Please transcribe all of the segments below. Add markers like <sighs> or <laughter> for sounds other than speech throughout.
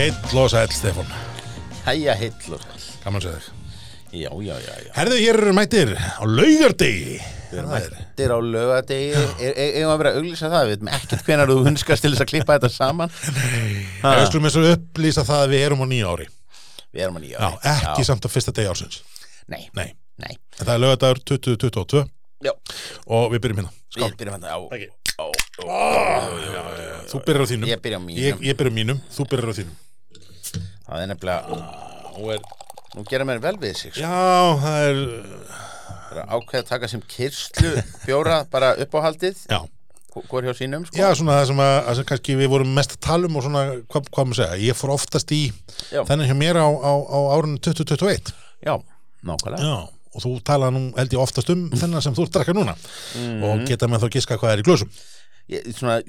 Heill og sæl, Stefán. Hæja hillur Gaman að segja þig. Já, já, já, já. Herðu, hér eru mættir á laugardegi. Við erum mættir á Er- er- Eigum að vera að auglýsa það? Við veitum ekkert hvenær þú hunskast til þess að klippa þetta saman. Ha, Við skulum eins og upplýsa það að við erum á nýja ári. Við erum að nýja Já, ekki samt á fyrsta degi ársins. Nei, Nei, nei. Það er laugardagur 2022 Já, og við byrjum hérna. Skál. Við byrjum þetta á Ekki. á- á- Þú byrjar á þínum. Ég byrja á mínum. Ég, ég byrja á mínum, þú byrjar á þínum Það er nefnilega Nú er Nú gera mér vel við sig sko. Já, það er Það er ákveð að taka sem kyrslu bjóra <laughs> bara uppáhaldið. Já, Hvor hjá sínum sko. Já svona það sem, að, að sem kannski við vorum mest að tala um og svona, hvað, hvað maður segja Ég fór oftast í Já. þennan hjá mér á, á, á árunni 2021 Já, nákvæmlega. Já, og þú talaði nú held ég oftast um þennan sem þú ert að drekka núna. Og geta með þá giska hvað er í glösum svona,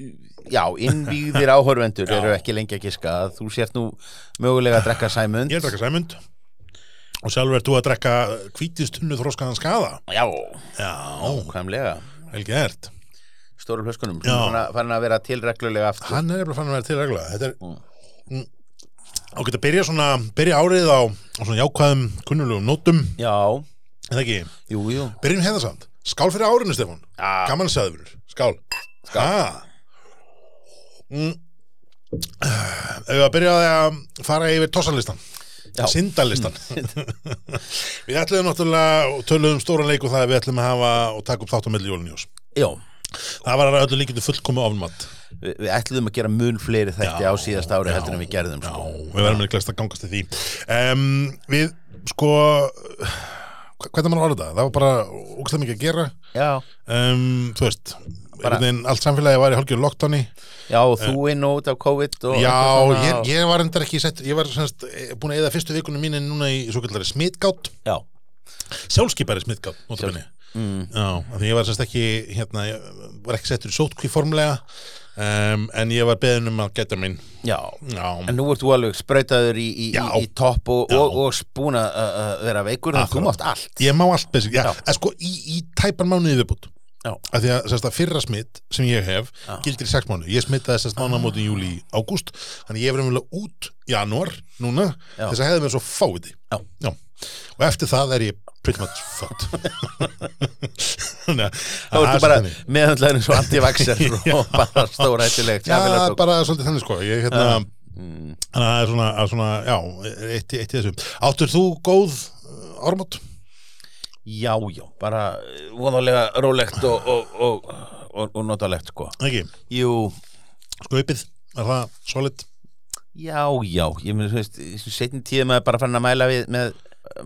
já, innvíðir <laughs> áhorfendur eru ekki lengi að giska. Að þú sért nú mögulega að drekka sæmund Ég er að drekka sæmund og sjálfur ert þú að drekka hvítistunnu þróskaðan skada Já, Já, vel gert. Stóru flöskunum, Já. farin að, að vera tilreglulega aftur. Hann er eftir fann að vera til regla Þetta er mm. og geta byrja svona byrja árið á, á svona jákvæðum kunnulegum nótum, Já, en það ekki? Jú, jú. Byrjum hefða samt, skál fyrir árinu Stefán. Já. Gaman sæður, skál Skál mm. Við að byrja á því að fara yfir tossanlistan Já. Sindalistan <laughs> Við ætlum náttúrulega og töluðum stóran leik og það að við ætlum að hafa og taka upp þátt á milli jólinjós Já, Það var að öllu líkindu fullkomu ofnmatt við, við ætluðum að gera mun fleiri þætti á síðast ári heldur en við gerðum Já, sko. við verðum með glæst að gangast til því. Um, Við, sko Hvernig mann orða það? Það var bara ógstæð mikið að gera. Já, um, Þú veist Bara, Allt samfélagi var í hálfgjör lockdowni já, og þú inn og út af COVID Já, ég, ég var endar ekki sett Ég var semst, eh, búin að eða fyrstu vikunum mínu núna í svo kallari smitgátt. Já, Sjálfskipari smitgátt notabenni. mm, Já, því ég var semst ekki hérna, ég var ekki settur í sótkví formlega um, en ég var beðin um að geta minn já. Já, En nú ert þú alveg sprautaður í, í, í, topp og, og, og búin að að vera veikur en þú Akkurat. mátt allt. Ég má allt Já, Já. en sko í, í tæpan mánuði viðbútt af því að sérst, fyrra smitt sem ég hef Já. gildir í sex mánu, ég smittaði sérst mánuðamótin júli ágúst, þannig ég hef verið út janúar núna, Já. þess að hefði verið svo fáiði Já. og eftir það er ég pretty much fucked. <laughs> Þá ertu er bara þannig. meðhandlæðin svo anti-vaxxer <laughs> og bara stóra hættulegt já, bara svolítið þannig sko. Ég, hérna, þannig að það er svona, svona já, eitt, í- í þessu. Áttur þú góð uh, ármót? Já, já, bara eh, voðalega rólegt og, og, og, og, og notalegt sko. Ekki, Jú, skaupið, er það solid? já, já, ég með, veist, í setjum tíð maður bara fann að mæla við með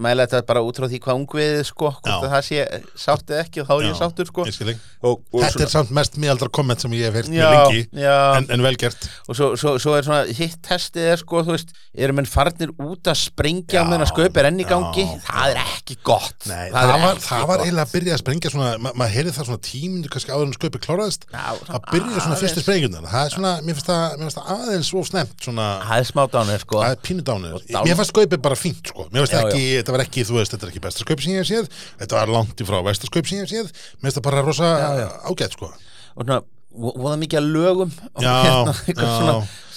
mæla þetta bara út frá því hvað ungviðið sko, hvort það sé sátt eða ekki og þá er ég sáttur sko. og, og, Þetta er samt mest miðaldra komment sem ég hef já, mjög lengi já, en, en velgert og svo, svo, svo er svona hitt testið er sko, þú veist, eru menn farnir út að sprengja Já, meðan að sköp er enn í gangi? já, það er ekki gott. Nei, er það, var, ekki það var eiginlega að byrja að sprengja svona, ma maður heyrði það svona tímundu kannski áður en sköpið kláraðist. Já, svona að byrja svona fyrstu aðeins. sprengjundar það er svona, mér finnst það, finnst það aðeins svo snemt svona, það er smá dánir sko. Það er mér fannst sköpið bara fínt sko, mér finnst Já, ekki, þetta var ekki þú veist, þetta er ekki besta sköp sem ég hef séð þetta var langt í frá besta sköp sem ég hef séð mér finnst það bara rosa já. ágætt sko og svona, vo- voða mikið að lögum og Já, einhver, já. svona,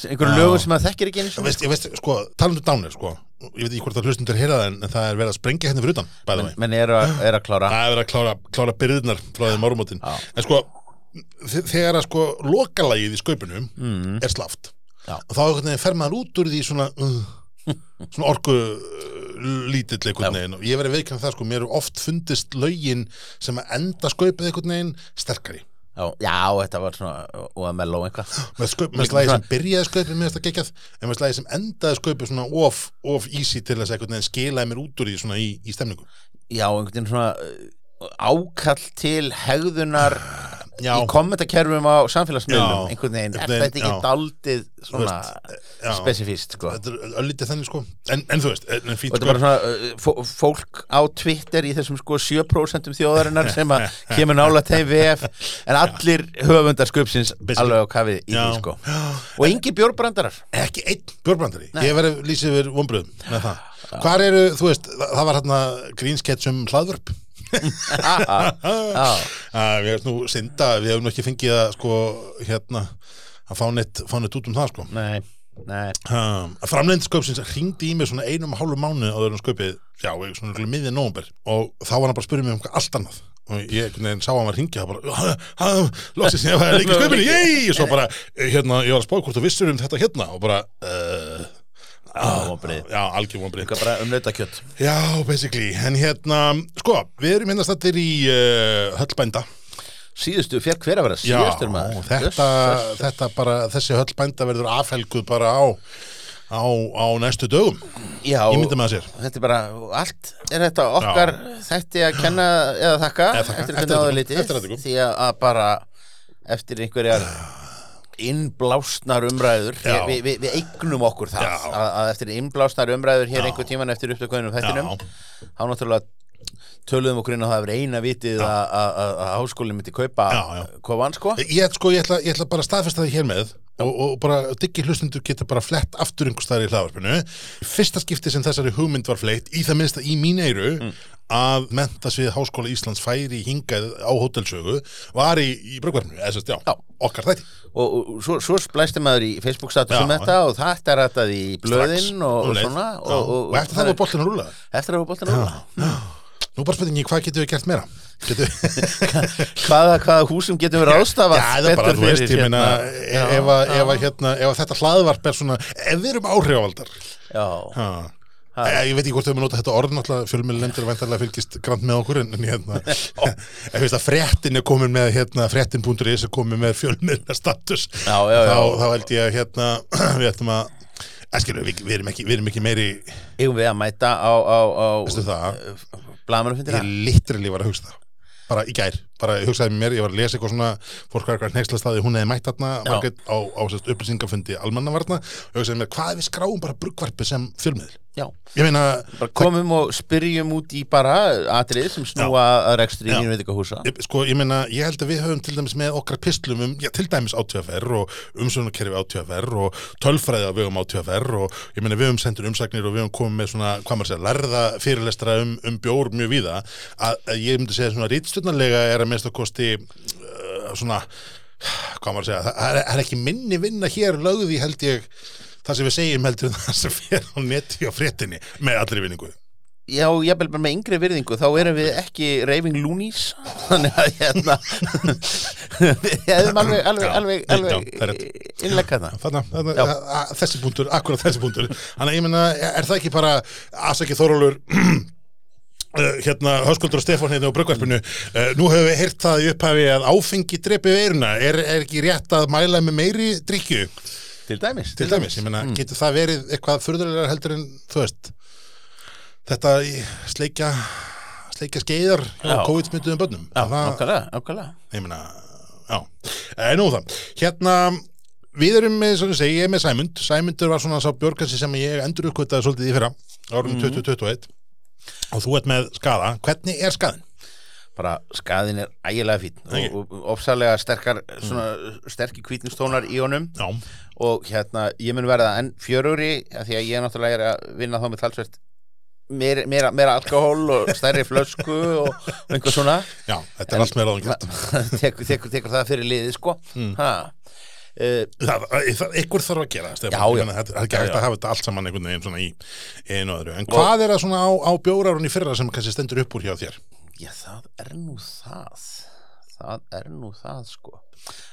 einhver Já. lögum sem maður þekkir ekki Ég sinni. veist, ég veist, sko, talandu dánir sko ég veit ekki hvort að hlustundur heyra það en, það er verið að sprengja hérna fyrir utan mig menn er að, er að klára Það er verið að klára, klára byrðnar frá þeim árumótin Já. En sko, þe- þegar að sko lokalagið í skaupunum mm, er slaft Já. og þá fer maður út úr því svona uh, svona orku uh, lítill einhvern veginn og ég verið veikinn það sko, mér eru oft fundist lögin sem að enda skaupið einhvern veginn sterkari. Já, já, þetta var svona og að mello eitthvað. <gasps> Með, með slæði sem byrjaði skaupið mér það geggjað en með slæði sem endaði skaupið svona of, of easy til að einhvern veginn skilaði mér út úr því svona í, í stemningu. Já, einhvern veginn svona ákall til hegðunar <sighs> Já. í kommentakerfum á samfélagsmiðlum einhvern veginn, er þetta ekki daldið svona já. spesifíst sko? Þetta er öllítið þannig sko. En, en þú veist, en, fínt er bara svona fó- fólk á Twitter í þessum sko 7% þjóðarinnar sem að <laughs> kemur nála þeim VF en allir höfundar Basically. alveg á kafið í því sko. Og engi bjórbrandarar ekki einn björbrandari ég verið lýsið við vonbröðum með það. Hvar eru, þú veist, það, var hérna grínsketsum hlaðvörp við erum nú synda, við hefum nú ekki fengið að sko, hérna að fá neitt, fá neitt út um það sko. Nei Nei, um, framleiðinskauppsins ringdi í mig svona einum og hálfu mánu áður en skaupið, já, svona miðið nómber og þá var hann bara að spyrja mig um eitthvað allt annað. Og ég sá hann var að ringja það bara, "Ha, ha, loksins ég var ekki skaupinu, <laughs> yey, og svo bara, eh, hérna, ég var að spá hvort þú vissur um þetta hérna. Og bara, uh, Já, vonbrigði. já, algjör vonbrið eitthvað bara umleita kjött Já, basically, en hérna, sko, við erum hérna stættir í uh, höllbænda Síðustu, fér hver að vera Já, síðustur maður? þetta, Yes, þetta bara, þessi höllbænda verður afhelguð bara á, á, á næstu dögum, Já, þetta er bara, allt er þetta okkar þætti að kenna eða þakka eftir þetta- eftir þetta kom. því að, að bara eftir einhverjar innblásnar umræður Já. við, við, við eignum okkur það að, að eftir innblásnar umræður hér Já. einhver tíman eftir upptökuðinu þættinum Já. þá náttúrulega töluðum okkur inn á það að vera eina vitið að, háskólinn myndi kaupa kovan sko Ég, sko, ég, ætla, ég ætla bara að staðfesta það hér með og, og bara diggi hlustundur geta bara flett aftur einhver staðar í hlaðvarpinu. Fyrsta skipti sem þessari hugmynd var fleitt í það minnsta í mín eyru að mentasvið Háskóla Íslands færi hingað á hótelsögu var í, í brugvarpinu, eða sérst, já, Já. okkar þætti. Og, og svo, svo splæsti maður í Facebook statusum þetta og þetta er þetta í blöðin og, og um svona og, eftir það var boltin að rúla eftir að hafa boltan rúla Nú bara spurningi, hvað getum við gert meira? <laughs> Hvaða, hvaða húsum getum við er bara, betur fyrir ég hérna? ef, ef, ef, hérna, ef að þetta hlaðvarp er svona, ef við erum áhrifavaldar. Ég, ég veit ekki hvort við erum að nota þetta orð náttúrulega fjölmjölendur væntarlega fylgist grant með okkur en, hérna <laughs> ég <laughs> veist að fréttin er komin með hérna, fréttin.is er komin með fjölmjöla status Já, já, já. Þá, þá held ég að hérna <clears throat> við ætlum að skilur, við, við, erum ekki, við erum ekki meiri eigum við að mæta á, á, á blamanum fyrir ég það litrili var að hugsa það bara í gær, bara hugsaði mér ég var að lesa eitthvað svona, fólk var eitthvað nexla staði hún hefði mætt þarna, Margrét, á, á sérst, upplýsingafundi almannavarna hugsaði mér, hvað ef við skráum bara bruggvarpi sem fjölmiðl já, ég meina, bara komum og spyrjum út í bara atrið sem snúa að rekstri Já. í veitingahúsa. Ég- Sko, ég meina, ég held að við höfum til dæmis með okkar pislum um, já, til dæmis átíðaferr og umsögnarkerfi átíðaferr og tölfræði á vegum átíðaferr og ég meina, við höfum sendur umsagnir og við höfum komið með svona, hvað maður segja, lærða fyrirlestra um, um bjór mjög víða. Að, að ég myndi segja svona rítstjórnarlega er að mest að kosti uh, svona, hvað maður segja, það er, er ekki minni vinna hér lögði held ég það sem við segjum heldur en það sem fer á neti og fréttinni með allri vinningu. já, jafnvel bara með yngri virðingu þá erum við ekki raving loonies. Þannig að hérna við hefum alveg alveg, alveg, alveg innleggað það þessi punktur, akkurat þessi punktur. Þannig að ég meina, er það ekki bara Asaki Þórólur uh, <clears throat> hérna, Höskuldur og Stefán hérna á Bröggvarpinu uh, Nú hefur við heyrt það í upphafi að áfengi drepi veiruna. Er, er ekki rétt að mæla með meiri drikju til dæmis, til dæmis, ég meina, getur það verið eitthvað furðulegar heldur en, þú veist þetta sleikja sleikja skeiðar á COVID-smittuðum bönnum já, ákvæðlega, ákvæðlega ég meina, já. En nú það, hérna við erum með, svona segja, ég er með Sæmund. Sæmundur var svona sá björgansi sem ég endur uppkvitaði svolítið í fyrra, árunum Mhm. 2021 og þú ert með skada hvernig er skaðin? Bara skaðin er ægilega Ekki. og, ofsalega sterkar svona sterkir kvítinstónar í honum. Já, og hérna ég mun verða enn fjörugri af því að ég náttúrulega er að vinna þá með talsvert meira, meira, meira alkohól og stærri flösku og, einhver svona. Já, þetta er allt með ráðingjöld tekur, tekur, tekur það fyrir liðið sko. Mm. það, það, ykkur þarf að gera það er ekki hægt að hafa þetta allt saman einhvern veginn svona í einu öðru, en hvað er það svona á, á bjórarun í fyrra sem kannski stendur upp úr hjá þér? Já það er nú það. Það er nú það sko.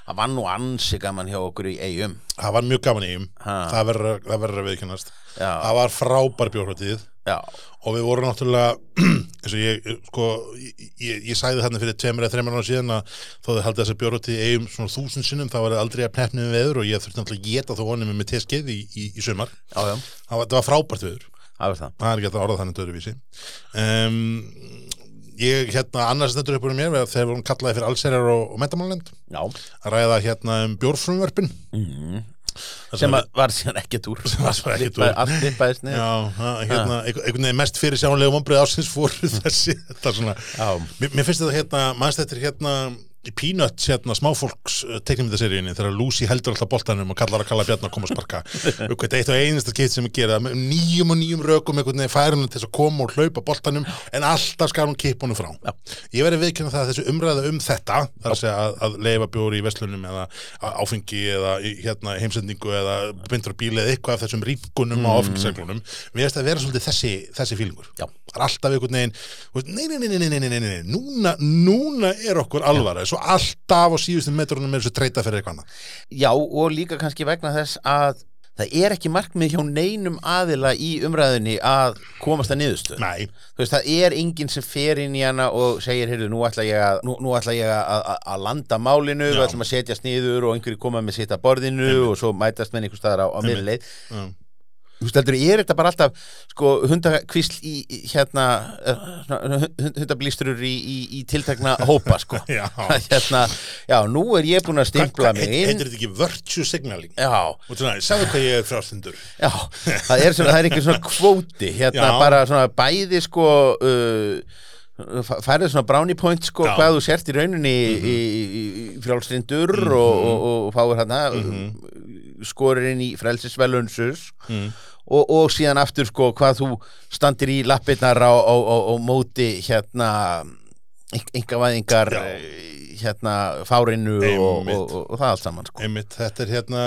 Það var nú ansi gaman hjá okkur í eigum Það var mjög gaman í um, Ha. það verður að- það að viðkennast það var frábær já, og við vorum náttúrulega <clears throat> ég, sko, ég, ég, ég sagði þarna fyrir tveimur eða þreimur ára síðan að þó þið haldið þessi bjórhóttíð eigum svona þúsund sinnum þá var það aldrei að pnefnum veður og ég þurfti náttúrulega að geta þó honum með teskið í, í, í sumar. Já, já, það var, það var frábært veður. Það það. Það er ekki að orða þannig döðruvísi um, ég hérna annars stendur upp úr mér þegar við kallaði fyrir allserjar og, og mentamálend já, að ræða hérna um bjórfrumverfin mm. sem að var síðan ekkert úr. <laughs> Var svo ekkert úr. hérna, einhvern veginn mest fyrir sjánlega vombrið ásins fóru <laughs> þessi, þetta svona, mér, mér finnst þetta hérna, þetta er hérna, Peanut, hérna, smáfólks eh, teknimyndaseríunni þegar Lucy heldur alltaf boltanum og kallar að kalla Bjarnar að koma að sparka. <laughs> Eitt og einasta keitt sem ég gera nýjum og nýjum rökum, einhvern veginn færum til þess að koma og hlaupa boltanum en alltaf skar hún kipunum frá. Já. ég verði viðkynna það að þessu umræða um þetta þar sé að, að leifa bjóri í vestlunum eða áfengi eða hérna, heimsendingu eða byndur bíli eða eitthvað af þessum ríkunum mm. og áfengiseglunum við veist að vera svolítið þessi, þessi fílingur. Það er alltaf einhvern veginn, nei, nei, nei, núna, núna er okkur alvara svo alltaf á síðustu metrunum er þessu treyta fyrir eitthvað annað Já, og líka kannski vegna þess að það er ekki markmið hjá neinum aðila í umræðinni að komast að niðurstöð. Nei, Þú veist, það er enginn sem fer inn í hana og segir, heyrðu, nú ætla ég að, nú, nú ætla ég að, að, að landa málinu, við Já. ætlum að setja sniður og einhverju koma með sitt að borðinu og svo mætast með einhver staðar á, á miðleið. Þú veist, heldur, er þetta bara alltaf, sko, hundakvísl í, hérna, uh, svona, hund- hundablístrur í, í, í tiltekna hópa, sko. <laughs> já hérna, já, nú er ég búin að stimpla mig inn. Heitir þetta ekki virtue signaling? Já, sagðu hvað ég er frástundur Já, það er, svona, það er einhver svona kvóti hérna Já. bara svona bæði sko uh, færið svona brownie point sko Já. Mhm. hvað þú sért í rauninni í, í, í frjálslindur og, og, og fáir hérna Mhm. skorinn í frelsisvelunsus mm. og, og síðan aftur sko hvað þú standir í lappirnar á, á, á, á móti hérna engavæðingar Já. hérna fárinu og, og, og, það allt saman sko Einmitt, þetta er hérna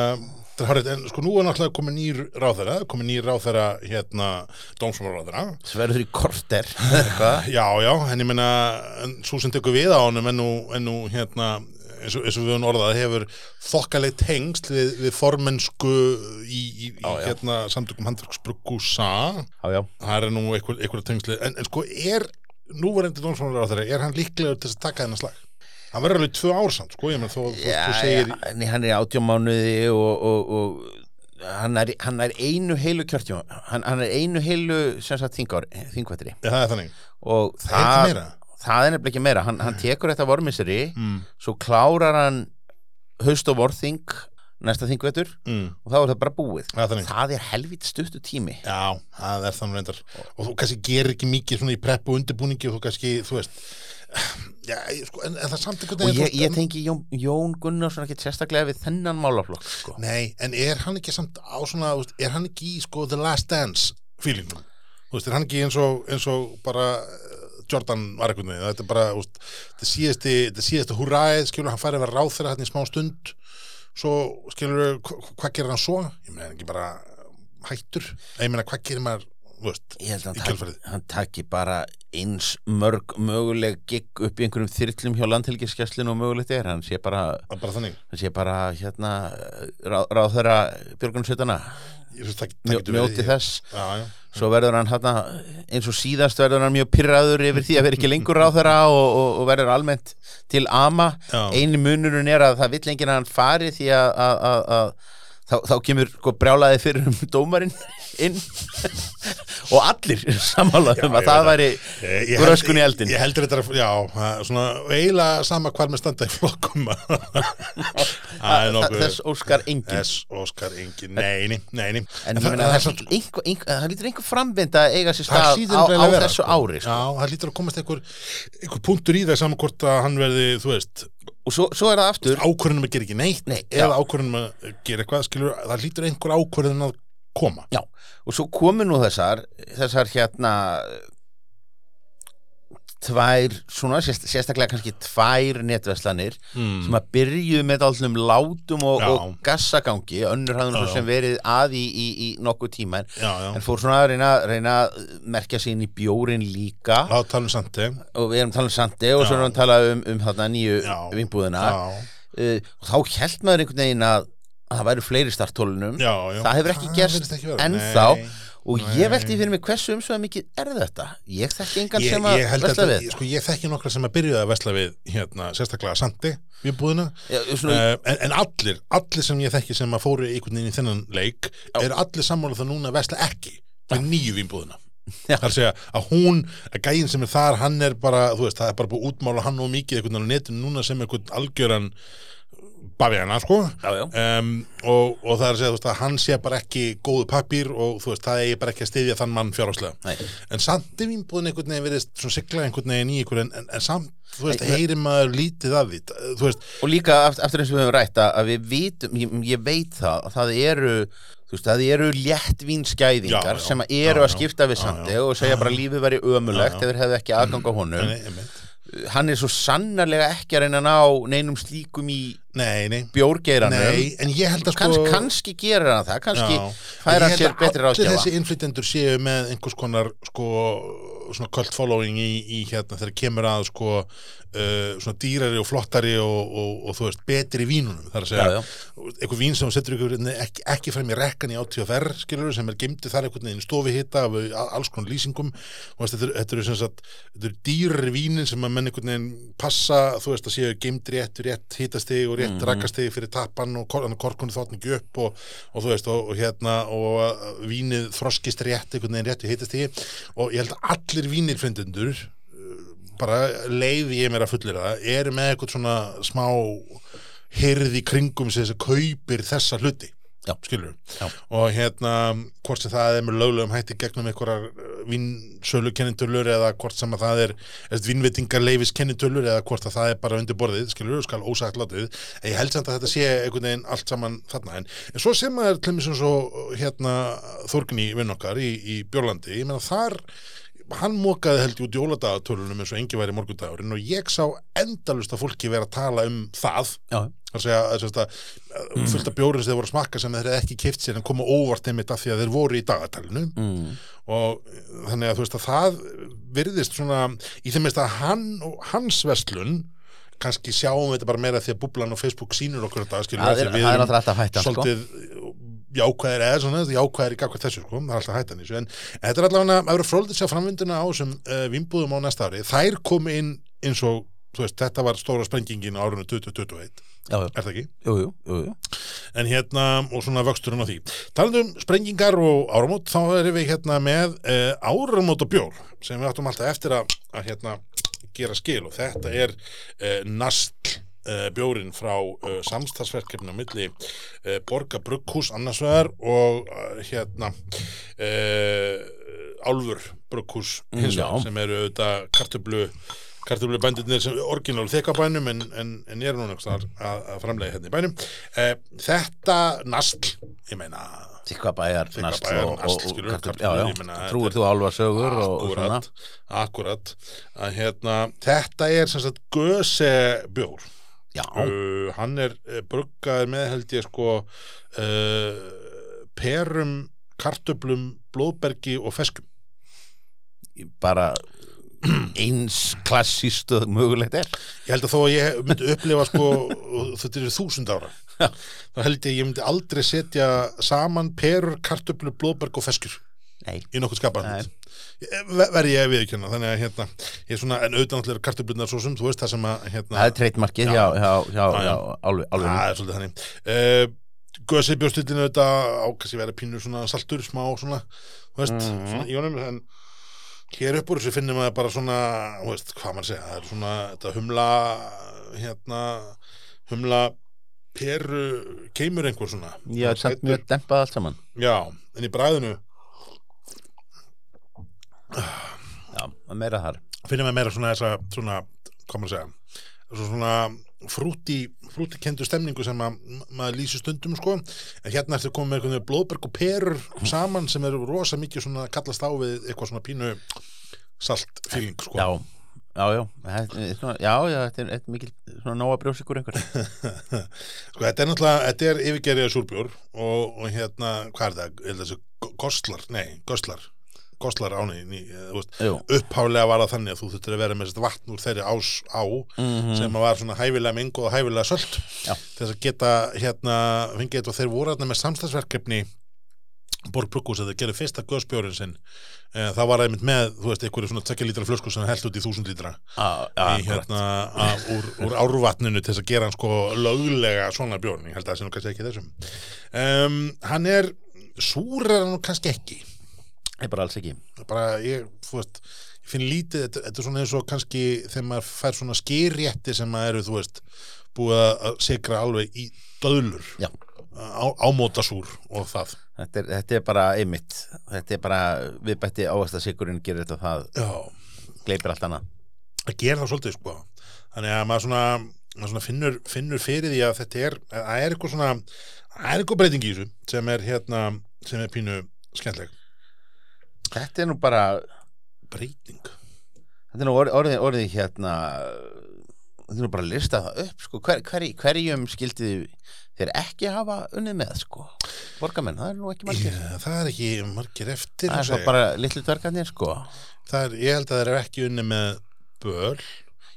en sko nú er náttúrulega komið nýr ráðherra komið nýr ráðherra hérna dómsmálaráðherra Sverður í korter <laughs> Já, já, en ég meina en svo sem tekur við á nú, en nú hérna eins og, eins og við höfum orðað hefur þokkaleg tengsl við, við formensku í, í, í Já, já. hérna samtökum handverksbruggúsa Já, já. Það er nú einhver, einhver tengsli en, en sko er núverandi dómsmálaráðherra er hann líklegur til að taka þennan slag? Hann verður alveg tvö ár samt sko ég menn þó Já, þú segir já, hann er átjómánuði og, og, og hann, er, hann er einu heilu kjörtjum hann, hann er einu heilu sem sagt þingvættri ja, það er þannig. Og Það það? Það er nefnilega ekki meira. Hann, hann tekur þetta vormisseri mm, svo klárar hann haust og vorþing næsta þingvettur mm, og þá er það bara búið. Það er þannig. Það er helvít stuttu tími. Já, það er þannig reyndar. Og þú kannski gerir ekki mikið svona í prepp og undirbúningi og þú kannski, þú veist <sighs> Já, sko, en, en það er samt einhvern og ég, ég tengi Jón, Jón Gunnarsson ekki sérstaklega við þennan málaflokk sko. Nei, en er hann ekki samt á svona, er hann ekki í sko The Last Dance feelingum? Þú veist, er hann ekki eins og, eins og bara Jordan var einhvern veginn, þetta er bara, veist, þetta síðasti, þetta síðasti húræð, skilur hann færi að vera ráð þeirra hann í smá stund, svo skilur, hvað gerir hann svo? Ég meina ekki bara hættur, ég meina hvað gerir maður, veist, Í taki, hann taki bara eins mörg möguleg gigg upp í einhverjum þyrlum hjá landhelgiskesslinu og mögulegt er. Hann sé bara, bara þannig. hann sé bara hérna ráð, ráð þeirra björgunsveitana mjóti þess. Já, já. Svo verður hann hérna eins og síðast verður hann mjög pyrraður yfir því að vera ekki lengur ráð þeirra og, og, og verður almennt til ama Já. eini munurinn er að það vill enginn að hann fari því að, að, að, að þá, þá kemur sko brjálaði fyrir um dómarinn inn. Og allir samálaðum að það væri held- gröskun í eldin Ég heldur þetta, að- já, svona eiginlega sama hvar með standa í flokkum. <laughs> Þess óskar enginn. Þess Óskar engin, nei, nei, nei, nei. en ég það, er lítur einhver framvinda að eiga sér stað á, þessu ári sko. Já, það lítur að komast einhver, einhver punktur í það saman hvort að hann verði, þú veist og svo, svo er það aftur ákvörðunum að gera ekki neitt Nei, eða já. ákvörðunum að gera eitthvað skilur, það lítur einhver ákvörðun að koma Já, og svo komu nú þessar þessar hérna tvær, svona sérst, sérstaklega kannski tvær netverslanir mm. sem að byrju með allum látum og, Já. og gassagangi önnur hafði Já, já. sem verið að í, í, í nokkuð tíma en, Já, já, en fór svona að reyna, reyna að merkja sig inn í bjórin líka þá talum samt eh? og við erum talað um Sandi og Já. svo erum við að tala um, um þarna nýju Já. vinnbúðina Já, uh, og þá held maður einhvern veginn að, að það væru fleiri startólunum já, já Það hefur ekki gerst ennþá Nei. Og Nei. ég veldi fyrir mig hversu umsveða mikið er þetta? Ég þekki engan ég, sem að að, við. sko, ég þekki nokkra sem að byrjuði að vesla við hérna, sérstaklega Sandi við búðina. Já, svona, uh, en, en allir, allir sem ég þekki sem að fóru einhvern veginn í þennan leik eru allir sammála það núna að vesla ekki með nýju vínbúðina Já. það er að segja að hún, að gæinn sem er þar hann er bara, þú veist, það er bara búið útmála hann og mikið veginn á netinu núna sem einhvern algjöran Baviana, sko. Já, já. um, og, og það er að segja, veist, að hann sé bara ekki góðu pappír og þú veist, það eigi bara ekki að styðja þann mann fjárháslega en samt er vínbúðin einhvern veginn verið svona sigla einhvern veginn í einhvern en, en samt, þú veist, Nei, heyrir maður lítið af því, og líka eftir, eins og við höfum rætt að við vitum, ég, ég veit það að það eru, þú veist, það eru léttvinskæðingar sem eru já, að skipta við sandi og segja bara lífið væri ömulegt þeir hefðu ekki aðgang á honum. Hann er svo sannarlega ekki að reyna að ná neinum slíkum í nei, nei, bjórgeiranum. Nei, en ég held að sko Kans, kannski gerir hann það, kannski Já. fær Ég hann held sér að betri allir ráðgjafa. þessi innflytjendur séu með einhvers konar sko, svona cult following í, í hérna þegar kemur að sko uh, svona dýrari og flottari og, og, og þú veist, betri vínunum þar að segja, Já, já. einhver vín sem setur ykkur ekki, ekki frem í rekkan í átíðafer skilur sem er gemdi þar einhvern veginn stofi hitta af alls konar lýsingum og veist, þetta, þetta eru sem sagt þetta eru dýrari vínin sem að menn einhvern veginn passa, þú veist, að séu gemdi rétt rétt hitastig og rétt mm -hmm. fyrir tappan og kor, korkunni þátt ekki upp og, og þú veist, og, hérna og vínið þroskist rétt einhvern veginn rétt við hitastigi og ég held að allir vínirfendendur bara leiði ég mér að fullir það eru með eitthvað svona smá hyrði kringum sem að kaupir þessa hluti Já. Já. og hérna hvort sem það er með löglegum hætti gegnum einhverjar vinsölu kennintölur eða hvort sem að það er vinnvitingar leifis kennintölur eða hvort að það er bara undir borðið skilur, skal ósagt látið en ég held samt að þetta sé einhvern veginn allt saman þarna en, en svo sem maður til mér svo hérna Þórgni vinn okkar í, í Björlandi, ég meina þar hann mókaði held ég út jóladagatölunum eins og engi væri morgundagurinn og ég sá endalust að fólki vera að tala um það Já, að segja að, að, að fullt af bjórinn sem þeir voru að smakka sem þeir hefði ekki keift sér en koma óvart einmitt af því að þeir voru í dagatalinu mm. og þannig að þú veist að það virðist svona í þeim veist að hann og hans verslun kannski sjáum við þetta bara meira því að búblan og Facebook sýnur okkur þetta það við, við er erum sko. svolítið jákvæðir eða svona, jákvæðir í gagvað þessu sko, það er alltaf hættan þessu. En þetta er allavega að vera fróldið sér framvinduna á þessum uh, vinnbúðum á næsta ári. Þær komu inn eins og þú veist, þetta var stóra sprengingin á árunum 2021, já, já, er það ekki? jú, jú, jú, jú. en hérna, og svona vöxturinn á því. Talandi um sprengingar og áramót þá erum við hérna með uh, áramót og bjór sem við áttum alltaf eftir að, að hérna gera skil. Og þetta er uh, nastl bjórin frá uh, samstagsverkefni á milli uh, Borga Brugghús annars vegar og hérna Álfur Brugghús hins vegar já. sem eru auðvitað kartöflu kartöflu bændurnir sem orginal þekabænum en, en, en ég er núna að, að framlega hérna í bænum. Uh, þetta nastl, ég meina Nastl Þykkvabæjar, og, Nastl, og, og kartöflur, kartöflur, já, meina, já, þetta trúir þú álfarsögur og, og svona? Akkurat, akkurat. Að hérna, þetta er sem sagt göse bjór uh, hann er uh, bruggaður með held ég sko uh, perum, kartöflum blóðbergi og feskum. Bara eins klassíst og mögulegt er. Ég held að þó að ég myndi upplifa sko þetta eru þúsund ára þá held ég að ég myndi aldrei setja saman perur, kartöflu, blóðberg og feskur Nei, í nokkuð skapan Nei. Verði ég að viðkjöna þannig að hérna, ég er svona en auðvitað náttúrulega kartöflunar svo sem, þú veist það sem að hérna, það er treytmarkið Já. Já, já. hjá alveg, alveg. það er svolítið þannig uh, Gösi bjóstillinu auðvitað ákast ég vera pínu svona saltur, smá svona, þú veist, Mhm. svona í honum en hér upp úr þessu finnum maður bara svona, þú veist, hvað maður segja það er svona, þetta humla hérna, humla peru, keimur einhver svona Já, samt mjög dempað allt saman já, en í bræðinu Já, það er meira þar. Finnum við meira svona þessa svona, hvað maður segja svo svona frúti frúti kendu stemningu sem að maður lýsir stundum sko, en hérna eftir komið með einhvern veginn blóðberg og perur saman sem eru rosa mikið svona kallast á við eitthvað svona pínu salt fíling sko. Já, já, já, er svona, já, já, þetta er, er mikil svona nóga brjósikur einhver. <laughs> Sko þetta er náttúrulega, þetta er yfirgerðið súrbjór og, og hérna, hvað er það, ég held að þessu goslar, nei, goslar goslar áni, upphálega var það þannig að þú þurftir að vera með vatn úr þeirri ás á Mhm. sem að var svona hæfilega mengu og hæfilega til þess að geta hérna fengið þetta og þeir voru hérna með samstagsverkefni Borg Bruggús að þeir gerði fyrsta göðspjórin sinn. E, það var einmitt með, þú veist, einhverju svona 2 lítra flösku sem held út í 1000 lítra já, í, hérna, úr, úr árvatninu til þess að gera hann sko löglega svona bjórn, ég held að það sé nú kannski ekki þessum. Um, hann er súrar nú kannski ekki Ég bara alls ekki. Bara ég, þú veist ég finn lítið, þetta, þetta er svona eins og kannski þegar maður fær svona skýrrétti sem maður eru, þú veist, búið að- sikra alveg í döðlur. Já. á, ámótasúr og það. Þetta er, þetta er bara einmitt Þetta er bara viðbætti ávast að sigurinn gerir þetta og það Já, gleipir allt annað. Að gera það svolítið sko. Þannig að maður svona, maður svona finnur, finnur fyrir því að þetta er að er eitthvað svona, að er eitthvað breyting í þessu sem er hérna, sem er pínu skemmtleg Þetta er nú bara breyting Þetta er nú orðið, orðið, orðið hérna Þetta er nú bara að lista það upp sko. Hver, hver, Hverjum skildið þeir ekki hafa unnið með sko. Borgamenn, það er nú ekki margir Já, það er ekki margir eftir Það er bara litlu dvergarnir sko. ég held að það er ekki unni með böl,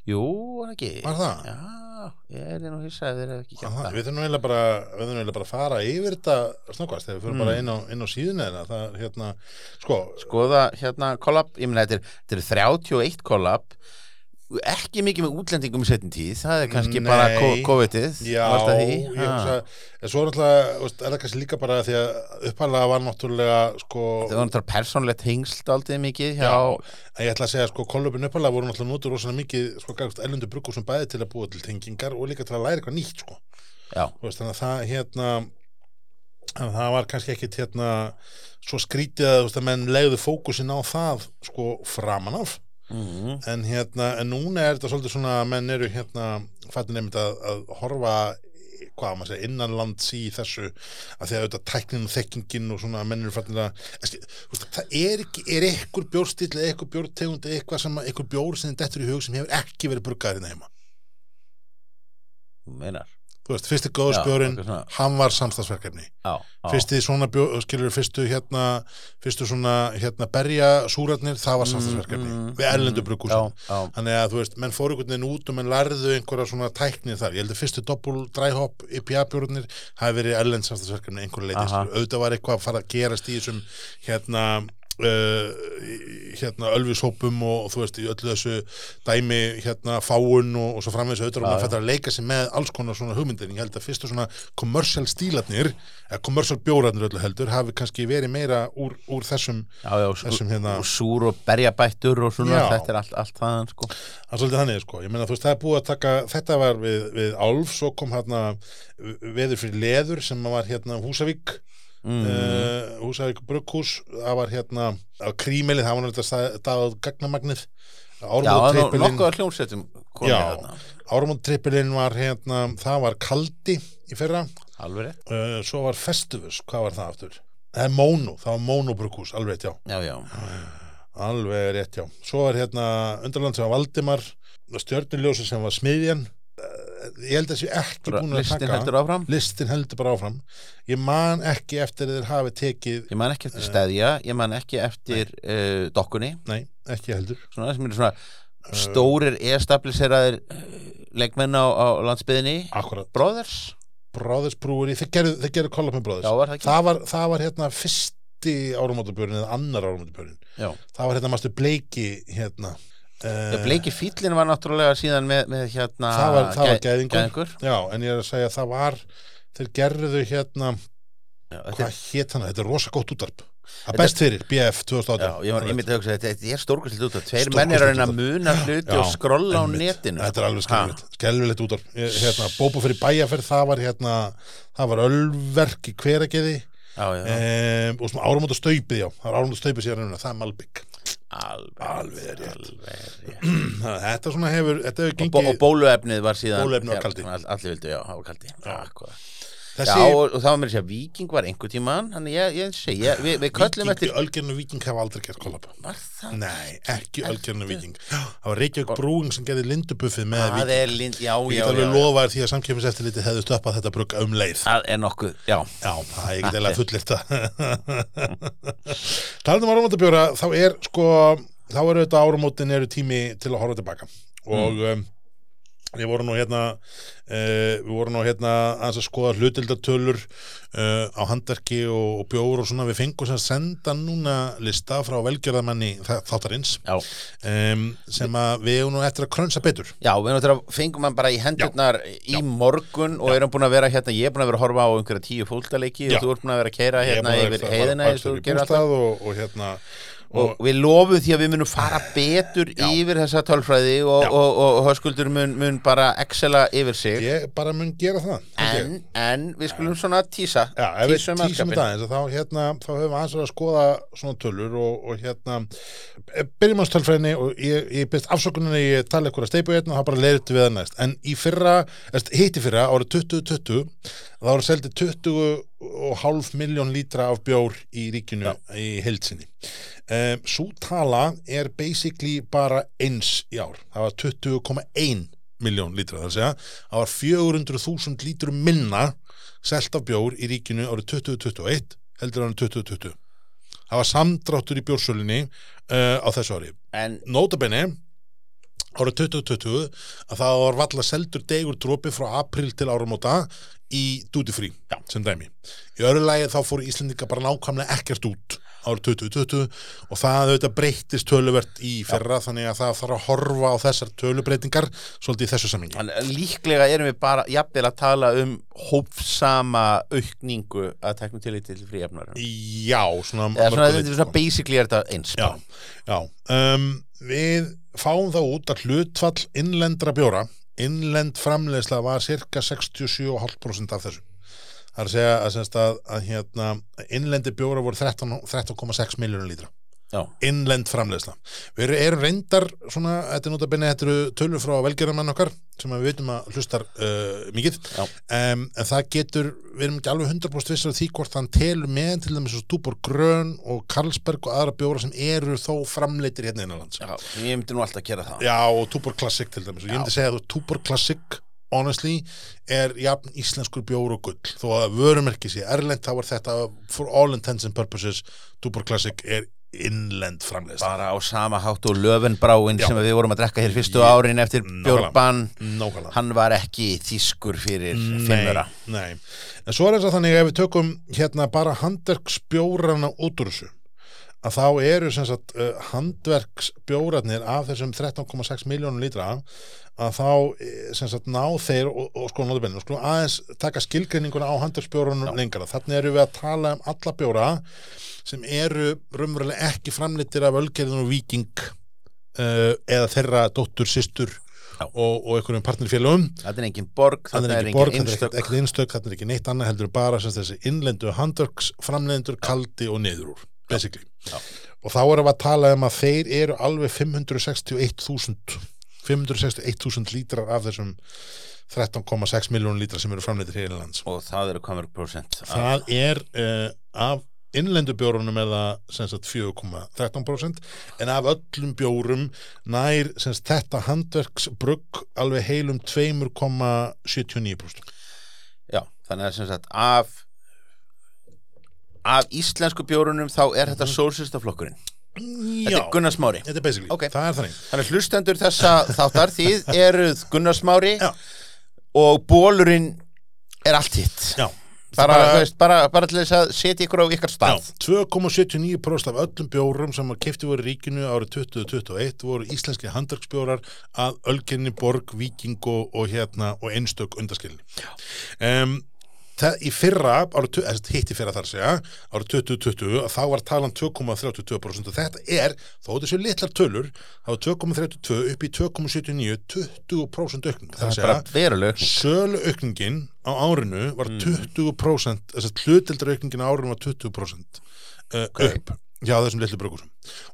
Jú, var ekki var það? Já, ég er nú hissa að þeir eru ekki gert það? Við þurfum eiginlega bara, við þurfum eiginlega bara að fara yfir þetta snöggvast þegar við fyrir Mm. bara inn á, inn á síðuna þeirna. það er hérna, sko, Skoða hérna kollab, ég er, þetta er 31 kollab ekki mikið með útlendingum í setjum tíð það er kannski Nei. bara COVID-ið já, ég hugsa, en svo náttúrulega, veist, er það kannski líka bara því að upphæðlega var náttúrulega, sko, Það var náttúrulega persónlegt hengsl aldrei mikið hjá Já. en ég ætla að segja, sko, kollupin upphæðlega voru náttúrulega notur rosalega mikið, sko, gæst ellendu bruggur sem bæði til að búa til tengingar og líka til að læra eitthvað nýtt, sko. Veist, þannig að það hérna að það var kannski ekkit hérna svo skrítið að menn legðu fókusin á það sko framan af mm. en hérna, en núna er þetta svolítið svona að menn eru hérna fattin nefnt að, að horfa hvað maður segja, innanlands í þessu að því að auðvitað tæknin og þekkingin og svona menn eru fattin að það er ekki, er ekkur bjórstíl eða ekkur bjórtegund, eitthvað sem ekkur bjór sem dettur í hug sem hefur ekki verið bruggaðir heima þú meinar þú veist, fyrsti svona. hann var samstagsverkefni Já, já. fyrsti svona bjó, skilur fyrstu hérna fyrstu svona hérna berja súrarnir, það var samstagsverkefni Mm, mm, við erlendu mm, þannig að þú veist, menn fóru einhvern veginn út og menn lærðu einhverja svona tækni þar ég held að fyrstu doppul dræhopp IPA bjórnir hafi verið erlend samstagsverkefni einhverju leiti, Aha. skilur. auðvitað var eitthvað að fara að gerast í þessum hérna Uh, hérna ölfishópum og þú veist í öllu þessu dæmi hérna fáun og, og svo framvegis auðvitað og maður fættar að leika sig með alls konar svona hugmyndir ég held að fyrstu svona commercial stílarnir eða commercial bjóratnir öllu heldur hafi kannski verið meira úr, úr þessum já, já og, þessum hérna og súr og berjabættur og svona, Já. þetta er allt, allt þaðan sko. Er þannig, sko. Ég meina, þú veist, það er búið að taka, þetta var við, við Álf, svo kom hérna veður fyrir leður sem var hérna Húsavík, mm. uh, Húsavík Brugghús, það var hérna á krímelið, það var náttúrulega staðað gagnamagnið, Já, það er nú Ármót nokkuð að hljómsettum komið Já. þarna Ármót trippilinn var hérna, það var Kaldi í fyrra, Alveg uh, svo var Festivus, hvað var það aftur? Það er Mónu, það var Mónu Brugghús, alveg já. Já, já, Alveg rétt, já. Svo er hérna Undarland sem var Valdimar, Stjörnuljósi sem var Smiðjan, uh, ég held að sé ekki búin að listin taka heldur áfram? Listin heldur bara áfram. Ég man ekki eftir þeir hafi tekið Ég man ekki Eh. eftir steðja, ég man ekki eftir uh, dokkunni. Nei, ekki heldur. Svona sem eru svona stórir establiseraðir uh, leikmenn á, á landsbyðinni. Brothers, Brothers Brewery þeir gerðu, gerðu kollab með Brothers. Já var það það, var, það var hérna fyrsti árumótabjörn eða annar árumótabjörn Já, það var hérna mástu bleiki hérna. uh, Bleiki fýllin var náttúrulega síðan með, með hérna það var, það var gæ- gæðingur. gæðingur. Já, en ég er að segja að það var þeir gerðu hérna Já, hvað er- hét hann, þetta er rosa gott útarp að best fyrir, BF Já, 2018 ég, var, ég myndi að hugsa, þetta, er stórkvæslega út Tveir menn er að reyna að muna hluti og skrolla á netinu. Þetta er alveg Ha. skelvilegt, skelvilegt út hérna, Bóbu fyrir bæjaferð, það var hérna það var ölverk í hverageði um, og svona áramóta staupið, já, það er áramóta staupið sér það er Malbygg alveg alveg rétt. alveg rétt. <clears throat> þetta svona hefur, þetta hefur og, og bóluefnið var síðan Bóluefnið var hér- kaldi. all- Allir vildu, já, það var kaldi Já. Akkurat. Þessi Já, og, og það var mér að segja, Víking var einhver tíman Þannig ég, ég segi, ég, við, við köllum Viking, eftir Ölgernu Viking hafa aldrei gert kollab? Nei, ekki Ölgernu Viking það var Reykjavík Brúing sem gerði lindubuffið með Það Viking er lind, já, ég get alveg já lofa þér því að samkjöfiseftirliti hefðu stoppað þetta brugg um leið. Það er nokkuð, já. Já, það er ekki eða fullirt það Talandi um áramótabjóra þá er sko þá eru þetta áramótin eru tími til að horfa tilbaka. Og um, Við vorum nú hérna uh, við vorum nú hérna að skoða hlutildartölur uh, á handverki og, og bjór og svona. Við fengum sem að senda núna lista frá velgjörðamanni þáttarins Já, um, sem að við erum nú eftir að krönsa betur. Já við náttúrulega fengum hann bara í hendurnar í morgun og erum búin að vera hérna, ég er búin að vera að horfa á einhverja tíu fólkdaleiki Já. og þú ert búin að vera að keira er hérna að yfir heiðina eins og bara og, og og við lofum því að við munum fara betur yfir þessa tölfræði og, Já. og, og, og höskuldur mun, mun bara excela yfir sig. Ég bara mun gera það en, en við skulum svona tísa Já, ef við tísum þetta eins þá, hérna, þá höfum við aðeins að skoða svona tölur og, og hérna eh, byrjum á tölfræðinni og ég, ég byrst afsökuninni ég tala eitthvað að steipu hérna og það bara leiðið við það næst. En í fyrra, eða, hitti fyrra árið 2020 þá voru seldi 20 og hálf miljón lítra af bjór í ríkinu í heilsinni um, svo tala er basically bara eins í ár. Það var 20,1 miljón lítra það að segja, það var 400.000 lítrum minna selt af bjór í ríkinu árið 2021 heldur árið 2020 það var samdráttur í bjórsölinni uh, á þessu ári. En Nótabenni árið 2020 að það var valla seldur degur dropi frá april til áramóta í duty free Já. sem dæmi. Í öðru lagi þá fóru Íslendinga bara nákvæmlega ekkert út árið 2020 og það auðvitað breyttist töluvert í fyrra þannig að það þarf að horfa á þessar tölubreitingar svolítið í þessu samingi. líklega erum við bara jafnvel að tala um hófsama aukningu að teknum til til fríefnar Já, svona, svona, svona sko. basically er þetta eins Já, já. Um, við fáum það út að hlutfall innlendra bjóra, innlend framleiðsla var cirka 67,5% af þessu. Það er að segja að, að, að hérna, innlendi bjóra voru 13 13,6 miljónur lítra. Já. Innlend framleiðsla. Við erum, reyndar svona, þetta er notabene, þetta eru tölur frá velgerðarmann okkar sem við veitum að hlustar uh, mikið Já. um, en það getur, við erum ekki alveg 100% vissar því hvort hann telur með til dæmis svo Dúbor Grön og Carlsberg og aðra bjóra sem eru þó framleitir hérna innanlands Já, ég myndi nú alltaf að gera það Já, og Túbor Classic til dæmis og ég myndi segja að Túbor Classic honestly, er jafn íslenskur bjór og gull, þó að vörumerki sé erlend, þá er þetta for all intents and purposes, Túbor Classic er innlend framleiðsla bara á sama hátt og löfenbráin Já. sem við vorum að drekka hér fyrstu Ég- árin eftir Nákvæmlega hann var ekki þýskur fyrir nei. En svo er þess að þannig ef við tökum hérna bara handverksbjórana út úr þessu að þá eru sem sagt uh, handverksbjórarnir af þessum 13,6 miljónum lítra að þá eh, sem sagt ná þeir og, og sko náttúrulega sko aðeins taka skilgreininguna á handverksbjórunum lengra. Þannig eru við að tala um alla bjóra sem eru raunverulega ekki framlittir af Ölgerðin og Viking uh, eða þeirra dóttur, systur Já. og, og einhverjum partnerfélögum. Þetta er engin borg, það er engin er einstök. þetta er ekki neitt annað heldur bara sem þessi innlendu handverksframleiðendur kaldi og niður úr, basically. Já. og þá erum við að tala um að þeir eru alveg 561.000 561.000 lítrar af þessum 13,6 miljónum lítrar sem eru framleitir hér í lands. Og það eru komur prosent það er uh, af innlendu bjórunum er það sem sagt 4,13% en af öllum bjórum nær sagt þetta handverksbrugg alveg heilum 2,79% já, þannig að af af íslensku bjórunum þá er þetta sólsýstaflokkurinn þetta er Gunnar Smári. Þetta er basically, Ok. það er þannig. Þannig hlustendur þessa þáttar <laughs> þið eruð Gunnar Smári Já. og bólurinn er allt hitt. Bara, bara- bara, til þess að setja ykkur á ykkar stað. 2,79% af öllum bjórum sem að kefti voru ríkinu árið 2021 voru íslenski handverksbjórar að Ölginni, Borg, Víking og, og hérna og einstök undaskilni um, Það í fyrra, eða hitt í fyrra þar segja, árið 2020, að þá var talan 2,32% og þetta er, þó þessu litlar tölur, þá var 2,32 upp í 2,79, 20% aukning. það er bara. Sölu aukningin á árinu var 20% þess að hlutildar aukningin á árinu var 20% uh, Ok. upp hjá þessum litlu brökusum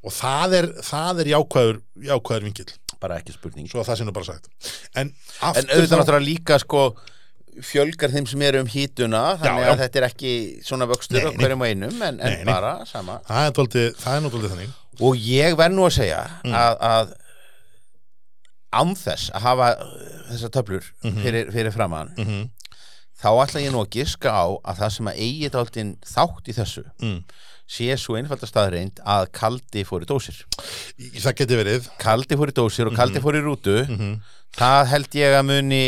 og það er, það er jákvæður, jákvæður vingill bara ekki spurning svo að það sé nú bara sagt en, en auðvitað náttúrulega líka sko fjölgar þeim sem eru um hítuna þannig já. að þetta er ekki svona vöxtur hverjum og einum en, en Nei, nei. bara sama það er, er dóldi þannig og ég verð nú að segja Mm. að, að án þess að hafa uh, þessar töflur Mhm. fyrir, fyrir framann mm -hmm. þá ætla ég nú að giska á að það sem að eigi þátt í þessu mm. Sé svo einfalda staðreind að kaldi fór í dósir. Það geti verið. Kaldi fór í dósir og kaldi fór í rútu. Mhm. það held ég að muni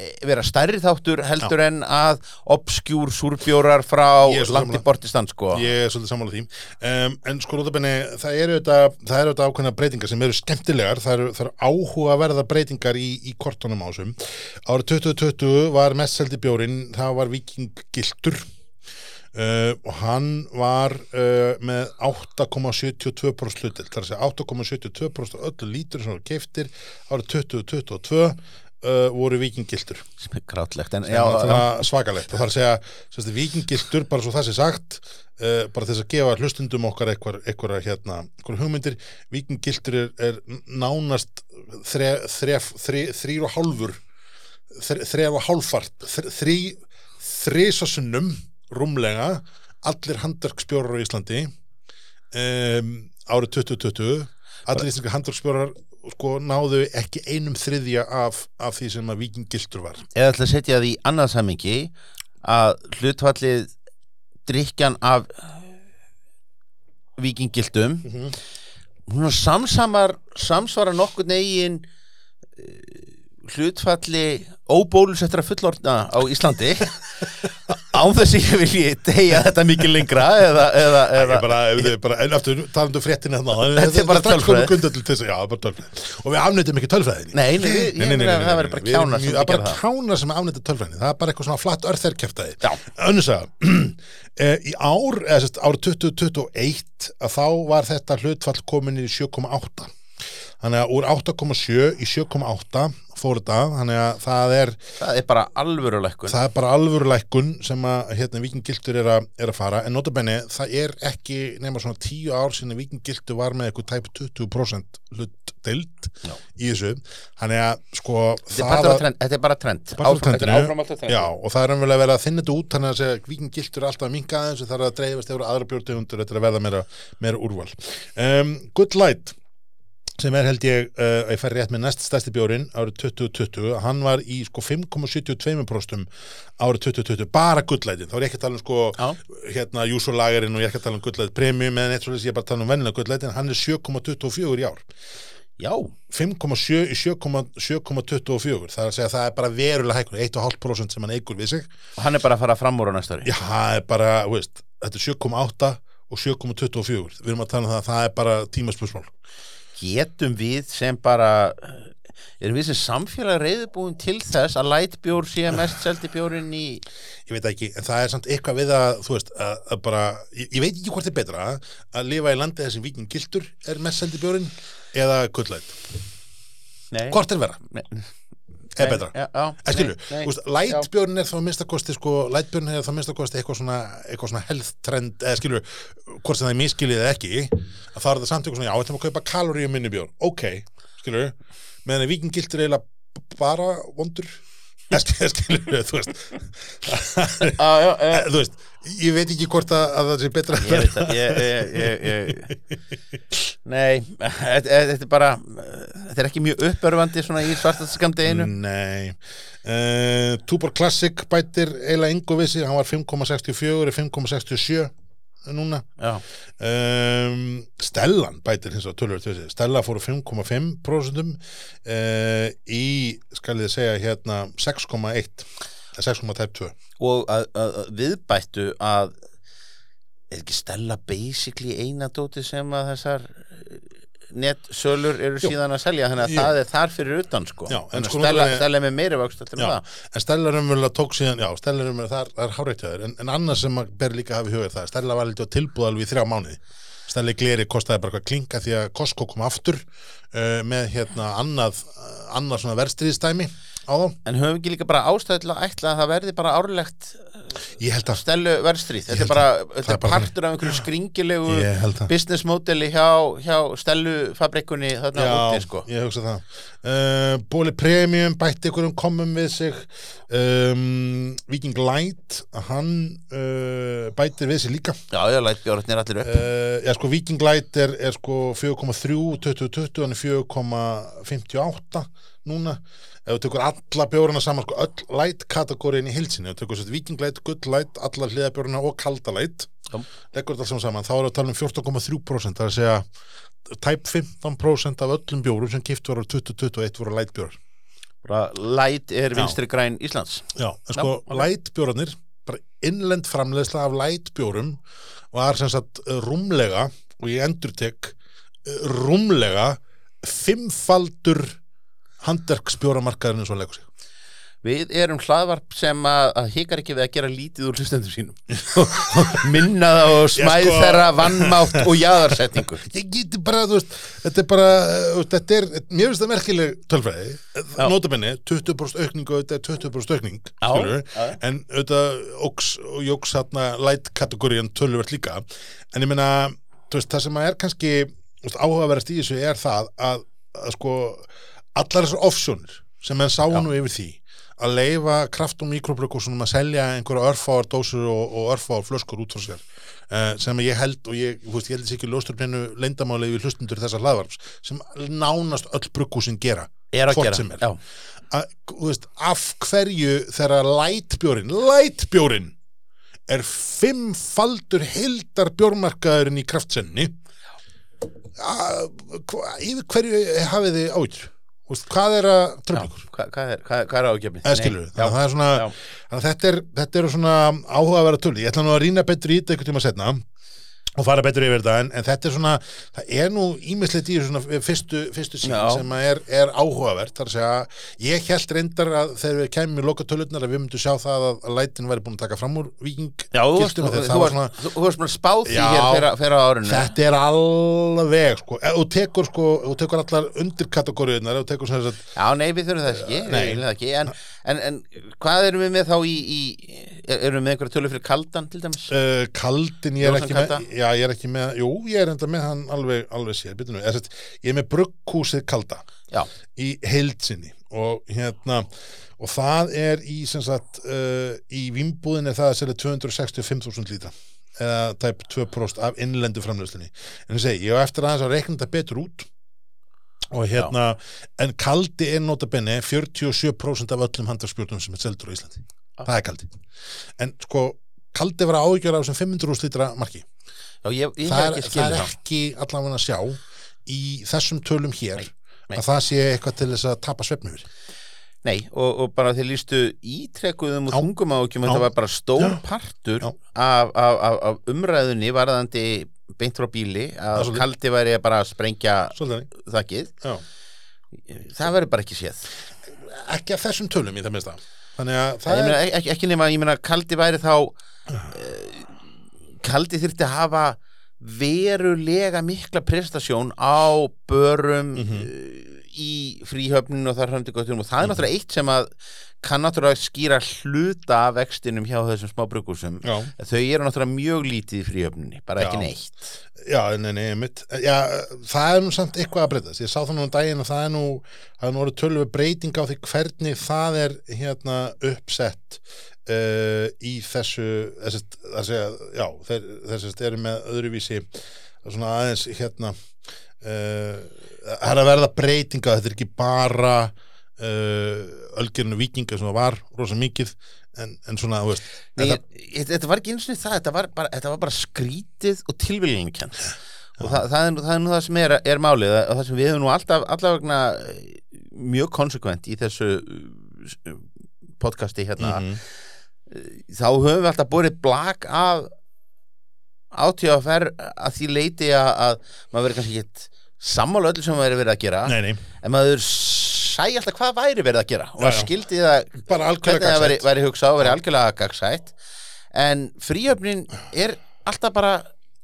eh, vera stærri þáttur heldur en að obskjúr súrbjórar frá Ég er svo langt í sammála. bortistan sko. Ég er svolítið sammála því. Um, En sko rútabenni, það eru þetta ákveðna breytingar sem eru skemmtilegar. Það eru, eru áhugaverðar breytingar í, í kortunum ásum Árið 2020 var mest seldi bjórin Það var vikinggiltur uh, Og hann var uh, með 8,72% hlutil Það er að segja 8,72% af öllu lítur sem voru keiftir Árið 2022 uh, voru vikinggiltur sem er grátlegt en já, svakalegt. Og það er að segja vikingiltur, bara svo það sé sagt bara þess að gefa hlustundum okkar eitthvað, hérna, hugmyndir. Vikingiltur er, er nánast þrýr og hálfur þref og hálfart þri, þrí, þrísasunnum rúmlega allir handverkspjórar á Íslandi um, árið 2020 allir íslenska handverkspjórar sko náðu ekki einum þriðja af, af því sem að vikingiltur var eða ætla að setja það í annað samingi að hlutfallið drikjan af vikingildum mm -hmm. hún samsamar samsvara nokkur negin hlutfalli óbólusettra fullorðna á Íslandi <laughs> án þess að ég vilji tegja þetta mikið lengra eða, eða, eða bara, bara, en aftur talandu fréttina hérna Þetta er bara tölfræði. og við afnættum ekki tölfræðinni. Nei, að það verður bara kjánar sem það er bara það. kjánar sem afnættum tölfræðinni. Það er bara eitthvað svona flatt örþerkjæftæði Já. önnur saga. <clears throat> Eh, í ár, eða sérst árið 2021 að þá var þetta hlutfall komin í 7,8 þannig að úr 8,7 í 7,8 fór þetta, þannig að það er það er bara alvöruleikun það er bara alvörulækkun sem að hérna, vikingiltur er, að- er að fara. En notabenni, það er ekki nema svona tíu ár sinni vikingiltur var með eitthvað tæp 20% hlutdeild Já. í þessu. Þannig að sko þetta er, trend, þetta er bara trend. Áfram- þetta er áframhald af trend. Já, og það er umvel að vera að þinna þetta út þannig að segja vikingiltur er alltaf að minka aðeins og það er að dreifast yfir aðra bjórtegundur þetta er að verða meira, meira úrval. Um, Good Light sem er held ég, uh, ég fær rétt með næst stærsti bjórin árið 2020 hann var í sko 5,72% árið 2020, bara Lightin þá er ég ekki að tala um sko Já. hérna Júsolagerinn og ég er ekki að tala um Light Premium eða neitt svolítið, ég er bara að tala um vennilega Lightin hann er 7,24 í ár. Já, 5,7 í 7,24 það er að segja að það er bara verulega hækkur 1,5% sem hann eigur við sig. Og hann er bara að fara fram úr á næsta ári. Já, það er bara, veist, þetta er 7,8 og 7,24 við erum að tala um það að það er bara tímaspörsmál Getum við sem bara erum við sem samfélag reyðbúin til þess að lightbjór sé mest seldi bjórin í ég veit ekki, en það er samt eitthvað við að þú veist, að, að bara, ég, ég veit ekki hvort er betra að lifa í landi þessum viking gildur er mest seldi bjórin eða kullætt, hvort er vera Nei, er betra, þú veist, lightbjörn er þá að minnsta kosti, sko, lightbjörn er þá að minnsta kosti eitthvað svona, eitthvað svona health trend eða skilu, hvort sem það er miskilið eða ekki að það er það samt eitthvað svona, já, þetta maður að kaupa kaloríu minni björn, ok, skilu meðan að viking gildur eiginlega bara vondur. Eða skilu, þú veist. <laughs> Já, þú veist, ég veit ekki hvort að, að það sé betra ég veit það ég, Nei, þetta er bara þetta er ekki mjög uppörfandi svona í svartaskamdi einu. Nei. Uh, Túbor Classic bætir við sig, hann var 5,64 er 5,67 núna. Um, Stellan bætir hins vegar tölvöld Stella fóru 5,5% uh, í, skal ég segja hérna 6,1 eða 6,2 og að, að, að viðbættu að er ekki Stella basically eina dóti sem að þessar netsölur eru Jú. síðan að selja þannig að Jú. það er þar fyrir utan sko, Já, en sko Stella, náttúrulega- Stella er með meiri vöxt en Stella raunverulega tók síðan, já, Stella raunverulega, það er, það er hárættjöður, en, en annars sem maður ber líka að hafa í huga er það, Stella var litið á tilbúð alveg í þrjá mánuði. Stella gleri kostaði bara eitthvað klinka því að Costco kom aftur uh, með hérna annað, annað svona verðstriðstæmi á þá. en höfum ekki líka bara ástæð til að ætla að það verði bara árlegt Ég held að, Stellu verðstríð, þetta er bara, þetta er er partur af einhverju skringilegu business modeli hjá, hjá Stellu fabrikunni þarna úti sko ég hugsa það. Uh, Bóli Premium bætti einhverjum komum við sig. Um, Viking Light, hann uh, bætir við sig líka. Já, já, læt bjórnir allir upp Uh, já, sko, Viking Light er, er sko 4,3 2020, hann er 4,58 núna ef þú tekur alla bjórina saman, sko, öll light kategóriðin í hilsinni, ef þú tekur svo Viking Light, Good Light, alla hliðabjórina og kalda light Já. leggur þetta allt saman þá erum við að tala um 14,3% það er að segja tæp 15% af öllum bjórum sem kipt var á 2021 voru lightbjórar bara light er vinstri græn Íslands Já, en sko ok. lightbjórarnir bara innlend framleiðsla af lightbjórum var sem sagt eh, rúmlega og ég endur tek rúmlega fimmfaldur handverksbjóramarkaðurinn svo leggur sig. Við erum hlaðvarp sem að, að hikar ekki við að gera lítið úr hlustendum sínum. <laughs> Minna það og smæð sko- þeirra vannmátt og jaðarsetningu. <laughs> Ég geti bara, þú veist, þetta er bara þetta er, mér finnst það merkileg tölfræði, Já. notabenni 20% aukning og þetta er 20% aukning já. en auðvitað óks og jóks hérna light kategóriðan tölvert líka, en ég veist, það sem að er kannski áhugaverðast í þessu er það að, að sko, allar þessar offsjónir sem menn sá nú yfir því að leifa kraft og mikroblökkusunum að selja einhverja örfáar dósur og, og örfáar flöskur út frá sér uh, sem ég held og ég, veist, ég held þessi ekki ljóstur pennu leyndamálið við hlustundur þessar hlaðvarps sem nánast öll brukkúsin gera er að gera er. Já. þú veist, af hverju þegar lightbjórin, lightbjórin er fimmfaldur heildar bjórmarkaðurinn í kraftsenni yfir hverju hafið þið áður veist, hvað er að Já. tröflingur Hvað, hvað er, hvað, er ágefni? þannig að það er svona þannig að þetta er, þetta eru áhugaverða tölu ég ætla nú að rýna betur í þetta einhvern tíma setna og fara betur yfir þetta en, en þetta er svona, það er nú ímislegt í svona fyrstu, fyrstu sín Já. sem er, er áhugavert þar að segja, ég held reyndar að þegar við kemum í lokatölunar að við myndum sjá það að, lætin væri búin að taka fram úr viking Já, þú varst, svona bara spáð því hér fyrir, á árinu Þetta er alveg sko, ef þú tekur sko, þú tekur allar sagt Já, nei, við þurfum það ekki, Nei. við viljum það ekki en, en, en hvað erum við með þá í, í erum við með einhverja tölu fyrir kaldan til dæmis? Uh, kaldin, ég er Jóhann ekki með kalda? já, ég er ekki með, jú, ég er enda með hann alveg, alveg sér, byrju nú, ég, er með brugghúsið kalda Já, í heildsinni og hérna og það er í sem sagt uh, í vimbúðin er það að selja 265.000 lítra eða tæp 2% af innlendu framlöðslunni en ég segi, ég á eftir aðeins að reikna þetta betur út og hérna en kaldi er nota benni 47% af öllum handverksbjörnum sem er seldur á Íslandi Já. það er kaldi en sko, kaldi var áhyggjur af þessum 500 lítra marki já ég, ég það er, ekki það er það ekki allavega að sjá í þessum tölum hér Nei, nei. að það sé eitthvað til þess að tapa svefn yfir Nei, og, og bara þeir lístu ítrekuðum og Já. þungum ákjum Já. þetta var bara stór Já. partur Já. af, af, af, af umræðunni varðandi beint frá bíli að svolítið. kaldi væri bara að sprengja Svolítið, þakkið já. það verður bara ekki séð ekki af þessum tölum í það minnsta þannig að Það er meina, ekki, ekki nema, ég meina kaldi væri þá uh, kaldi þyrfti að hafa verulega mikla prestasjón á börum Mhm. uh, í fríhöfninu og þar höfndi gottum og það er náttúrulega eitt sem að kann náttúrulega skýra hluta af vextinum hjá þessum smá brukusum þau eru náttúrulega mjög lítið í fríhöfninu bara ekki Já. neitt. Já, nei, nei, mitt já, það er nú samt eitthvað að breytast. Ég sá það nú um daginn og það er nú það er nú orðið tölvu breyting á því hvernig það er hérna uppsett uh, í þessu þessi, það segja, já, þeir, þessi eru með öðruvísi svona aðeins hérna uh, það er að verða breytinga þetta er ekki bara uh, ölgerinu vikinga sem það var rosa mikið en, en svona, veist Nei, en ég, ég, þetta var ekki eins og það þetta var bara, þetta var bara skrítið og tilviljingkjönd og það, það, er, það er nú það sem er, er málið og það sem við höfum nú alltaf allavegna mjög konsekvent í þessu uh, podcasti hérna Mhm. þá höfum við alltaf borið blag af átíðaferð að því leiti að, að maður verið kannski ekki sammála öllu sem maður verið verið að gera nei, nei, en maður sæ alltaf hvað væri verið að gera. Og maður skildi það bara hvernig það væri, væri hugsað og væri algjörlega gagsætt en fríöfnin er alltaf bara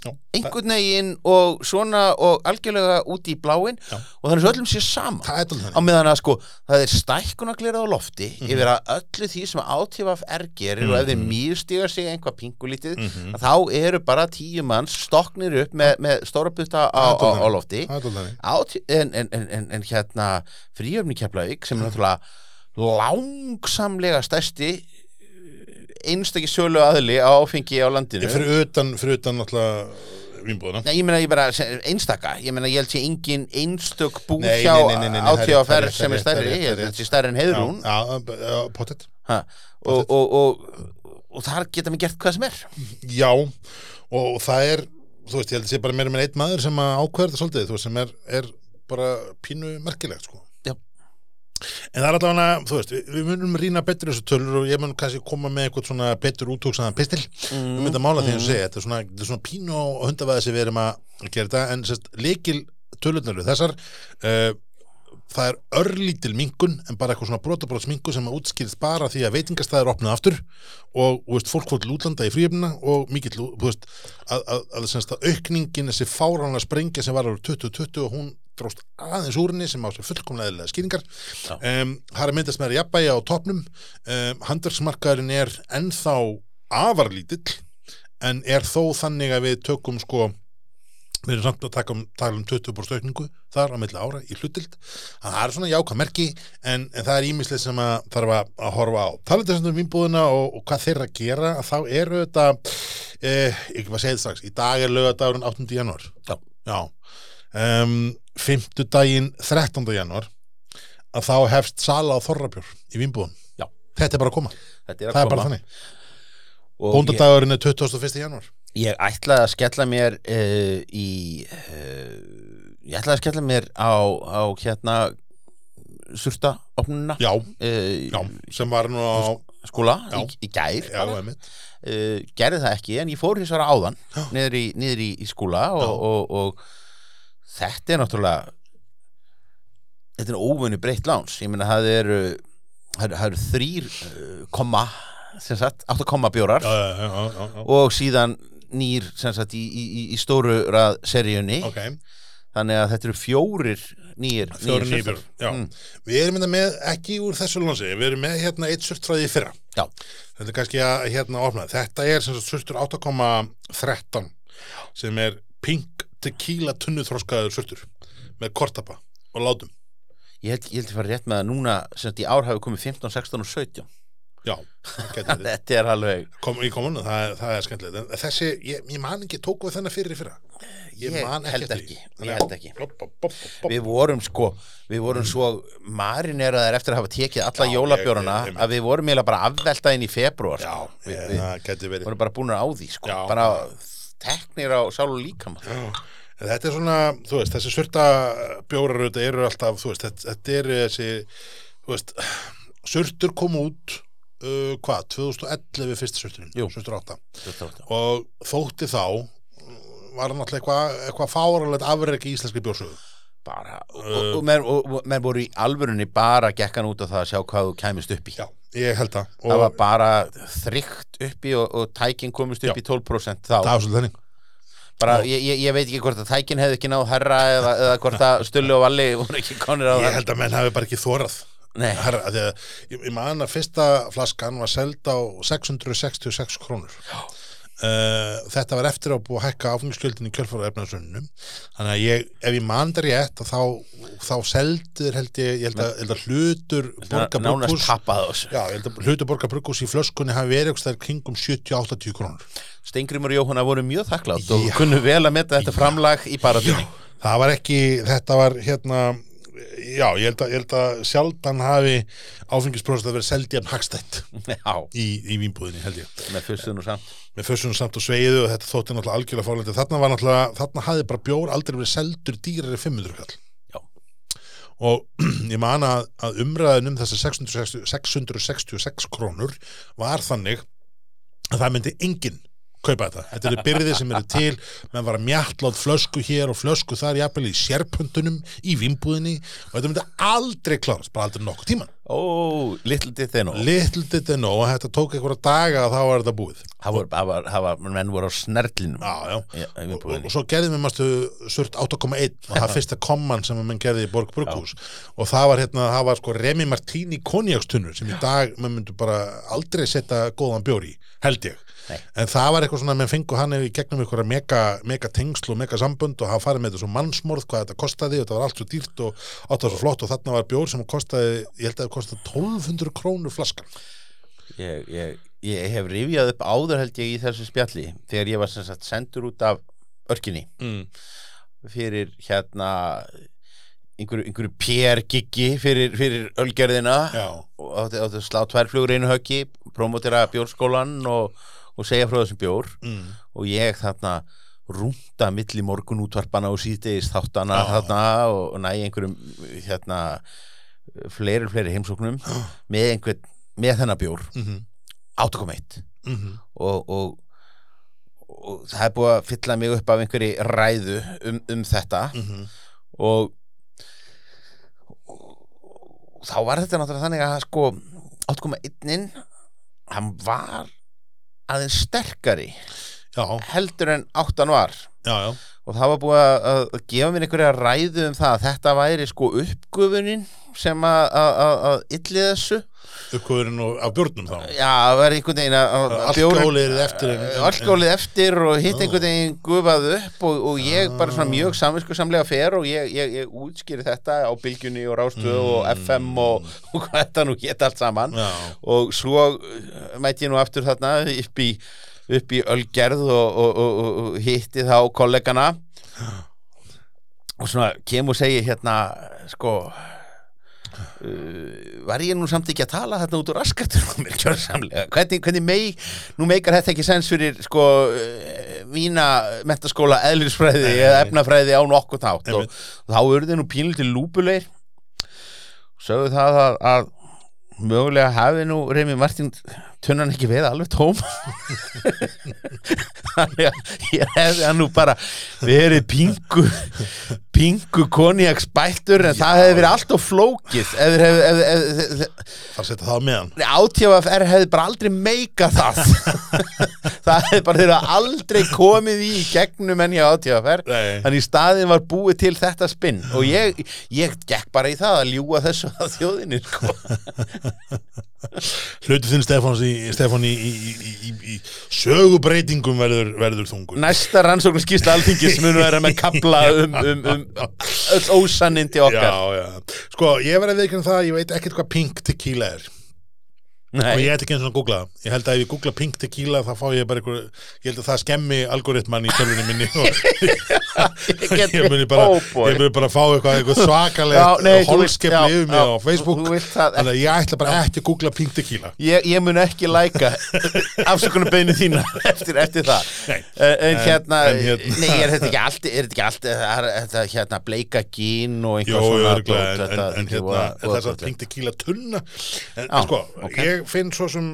einhvern veginn og svona og algjörlega út í bláin Já. og þannig svo öllum sé sama. Það er á meðan að sko það er stækkunaglerað á lofti Mhm. yfir að öllu því sem átífaf er gerir og ef þeir mýrstígar sig einhvað pingulítið Mhm. að þá eru bara tíu manns stoknir upp með, með stóra butta á, á, á lofti. Átí, en, en, en, en, en hérna fríöfni Keflavík sem er náttúrulega langsamlega stærsti einstakki sölu aðli á áfengi á landinu. Ég fyrir utan, fyrir utan vínbúðuna Nei, ég meina ég bara einstaka. Ég meina ég held sé engin einstök bú hjá er er átíðaferð sem er er stærri. er þetta sé stærri en heiðrún. Já, já, já, pottet og, og, og, og þar geta mig gert hvað sem er. Já, og það er, þú veist, ég held að sé bara meira með einn maður sem þetta svolítið, þú veist, sem er, er bara pínu merkilegt, sko. En það er allavega, þú veist, við, við munum rýna betur þessu tölur og ég mun kannski koma með eitthvað svona betur útúksaðan pistil. Um þetta mála því að segja, þetta er svona, þetta er svona pínu og hundavæði sem við erum að gera þetta, en sérst, leikil tölurnar við þessar, uh, það er örlítil minkun en bara eitthvað svona brotabróts minkun sem að útskýrist bara því að veitingastæðir opnað aftur og, og veist, fólk fór til útlanda í fríöfnina og mikill, þú veist, að, að, að, að, að aukningin, þessi fáránlega sprengja sem var árið 2020 og hún dróst aðeins úr henni sem á sér fullkomlega skýringar um, það er að myndast með jafnbæja á topnum um, handverksmarkaðurinn er ennþá afarlítill en er þó þannig að við tökum sko við erum samt að taka um, tala um 20% aukningu þar á milli ára í hlutild að það er svona jákvæð merki en, en það er ímislið sem að þarf að, að horfa á talað þessum um vinnbúðina og, og hvað þeir að gera að þá eru þetta eh, ekki maður segið strax, í dag er lögadagurinn 8. januar Já. Já. Um, 5. daginn 13. januar að þá hefst sala á Þorrabjór í vinnbúðum Já. þetta er bara að koma, Þetta er það að er bara þannig bóndadagurinn er 21. januar ég ætlaði að skella mér uh, í uh, ég ætlaði að skella mér á, á hérna surta opnuna já, uh, já, sem var nú á skóla Já. í, í gær já, gerði það ekki en ég fór hins vegar áðan niður í, í, í skóla og, og, og þetta er náttúrulega þetta er óvunni breytt láns ég meina það eru það eru- þrýr uh, komma sem sagt, 8 komma bjórar já, já, og síðan nýr sem sagt í, í, í- í stóru rað seríunni. Ok, þannig að þetta eru fjórir nýr fjóri nýbjörn já. Mm. við erum þetta með ekki úr þessu lónsi við erum með hérna eitt surtræði fyrra. Já. þetta er kannski að hérna opna. Þetta er sem sagt surtur 8,13 sem er pink tequila tunnuþroskaður surtur með kortapa og látum ég held ég held að fara rétt með að núna sem sagt í ár hafi komið 15, 16 og 17 já, það <laughs> þetta er alveg Kom, í komunu, það, er- það er skemmtilegt þessi, ég, ég man ekki, tóku við þennan fyrir í fyrra Ég man held eftir ekki, því. ég held ekki. Bopp, bopp, bopp. við vorum sko við vorum svo marineraðir eftir að hafa tekið alla ég- ég- að við vorum eiginlega bara afvelta inn í februar já, sko. við, ég, við það getur verið vorum bara búin á því sko. Já. bara teknir á sál og líkama Já, en þetta er svona, þú veist, þessi surta bjórar þetta eru alltaf, þú veist, þetta, þetta er þessi, þú veist, surtur kom út, uh, hvað, 2011 við fyrsta surturinn, surtur 8 og þótti þá uh, var alltaf eitthvað eitthva fáralegt afreg í íslenski bjórsögu. bara, og, og, og, og, og menn voru í alvörunni bara gekkan út af það að sjá hvað þú kæmist upp í. Já, ég held það. það var bara þrygt upp í og, og tækin komist upp Já. í 12% þá það var svolítið þannig. bara, Já. ég, ég, ég veit ekki hvort að tækin hefði ekki náð herra eða, eða hvort að Stulli og Valli voru ekki konir á Ég það held að menn hafi bara ekki þórað. Nei, Herra, að, ég, ég man að fyrsta flaskan var seld á 666 krónur uh, þetta var eftir að búið að hækka áfengiskjöldin í kjölfara efnaðsönnum þannig að ég, ef ég man það rétt þá, þá seldur held ég, ég held að, held að hlutur borga nánast brugghús tappað á þessu. Já, ég held að hlutur borga brugghús í flöskunni hafi verið eitthvað stær kringum 70-80 krónur. Steingrimur og Jóhanna voru mjög þakklátt og Já. kunnu vel að metta þetta framlag í baratunni það var ekki, þetta var hérna já, ég held að, ég held að sjaldan hafi áfengisprósast að vera seldjafn hagstætt <laughs> Já, í, í vínbúðinni held ég. Með fussun og samt. með fössunum samt og sveiðu og þetta þótti náttúrulega algjörlega fárlega þarna var náttúrulega, þarna hafði bara bjór aldrei verið seldur dýrari 500 kall. Já. og <clears throat> ég man að, að umræðin um þessar 660 666 krónur var þannig að það myndi enginn kaupa þetta, þetta eru byrðið sem eru til. Menn var að mjallátt flösku hér og flösku þar jafnvel í sérpöndunum í vimbúðinni og þetta myndi aldrei klárast, bara aldrei nokkuð tíman Ó, little did they know. Little did they know að þetta tók einhverja daga og þá var þetta búið. Það voru, það var, það var, menn voru á snerlinum já, já. Já, og, og svo gerðum við mástu surt 8,1 og það fyrsta komman sem að menn gerði í Borg Brukhús og það var hérna, það var sko Remi Martini konjakstunnur sem í dag menn myndu bara aldrei setja góðan bjór í, held ég Nei. en það var eitthvað svona að menn fengu hann í gegnum einhverja mega, mega tengsl og mega sambönd og hafa farið með þetta svo mannsmorð hvað þetta kostaði og þetta var allt svo dýrt og átt var svo flott og þarna var bjór sem kostaði ég held að það kostaði 1200 krónur flaskan ég, ég, ég hef rifjað upp áður held ég í þessu spjalli þegar ég var sem sagt sendur út af örkinni mm. fyrir hérna einhverju, einhverju PR-giggi fyrir, fyrir ölgerðina já, og átti, átti að slá tværflugur einu höggi promotera bjórskólan og og segja frá þessum bjór mm. og ég þarna rúnda milli morgun útvarpana og síðdegis þáttana Já. þarna og, næ einhverjum hérna fleiri fleiri heimsóknum <gasps> með einhvern, með þennan bjór Mm -hmm. 8,1 Mm og, og, og það er búið að fylla mig upp af einhverju ræðu um, um þetta -hmm. og, og þá var þetta náttúrulega þannig að sko 8,1 hann var aðeins sterkari Já, heldur en 8 var. Já, já. Og það var búið að, að gefa mér einhverja ræðu um það að þetta væri sko uppgufunin sem að, að, að, að illi þessu uppkvöðurinn og af björnum þá. Já, það var einhvern veginn að- er eftir alkoholið eftir og hitt einhvern veginn gufað upp og, og ég bara svona mjög samvinskusamlega fer og ég, ég, ég útskýri þetta á bylgjunni og rástöðu og Mm. FM og, og hvað þetta nú geta allt saman. Já, og svo uh, mæti ég nú aftur þarna upp í, upp í Ölgerð og, og, og, og, og hitti þá kollegana. Og svona kem og segi hérna sko Uh, var ég nú samt ekki að tala þarna út úr og <laughs> kjörsamlega hvernig, hvernig mei, nú meikar þetta ekki sens fyrir sko uh, mína mentaskóla eðlisfræði eða efnafræði á nokkuð þátt og, og þá urði nú pínlítið lúpuleir sögðu það að, að mögulega hafi nú Reymi Martin tunnan ekki veið alveg tóm. <laughs> Þannig að ég hefði hann nú bara verið pingu pingu konjaks bættur en það hefði verið allt of flókið þeir hefði ef, ef, ef, það setja það á meðan. Átjáfafr hefði bara aldrei meika það. <laughs> Það hefði bara þeirra aldrei komið í gegnum enn hjá átjáfafr þannig staðin var búið til þetta spinn. Og ég, ég gekk bara í það að ljúga þessu að þjóðinni sko. <laughs> Hlutu þinn Stefáns í, Stefán í, í, í, í, í sögubreitingum verður, verður þungur. Næsta rannsókn skýrsla alþingis mun vera með kapla <laughs> um, um, um öll ósannindi okkar. Já, já, sko, ég verði að veikina það, ég veit ekkert hvað pink tequila er og Nei, ég ætti ekki eins og að googla það. ég held að ef ég googla pink tequila þá fá ég bara einhver, ég held að það skemmi algoritman í tölvunni minni og <laughs> ég muni bara, Oh, ég muni bara fá eitthvað, eitthvað svakalega já, yfir mig á Facebook. þannig að ég ætla bara ekki að googla pink tequila. Ég, ég mun ekki læka <laughs> afsökunum beinu þína eftir, eftir það. Nei. en, En- hérna, en hérna- nei, er þetta ekki allt er þetta ekki allt, þetta hérna bleika gín og einhvað svona en, hérna, þess að pink tequila tunna en, sko, ok. Ég finn svo sem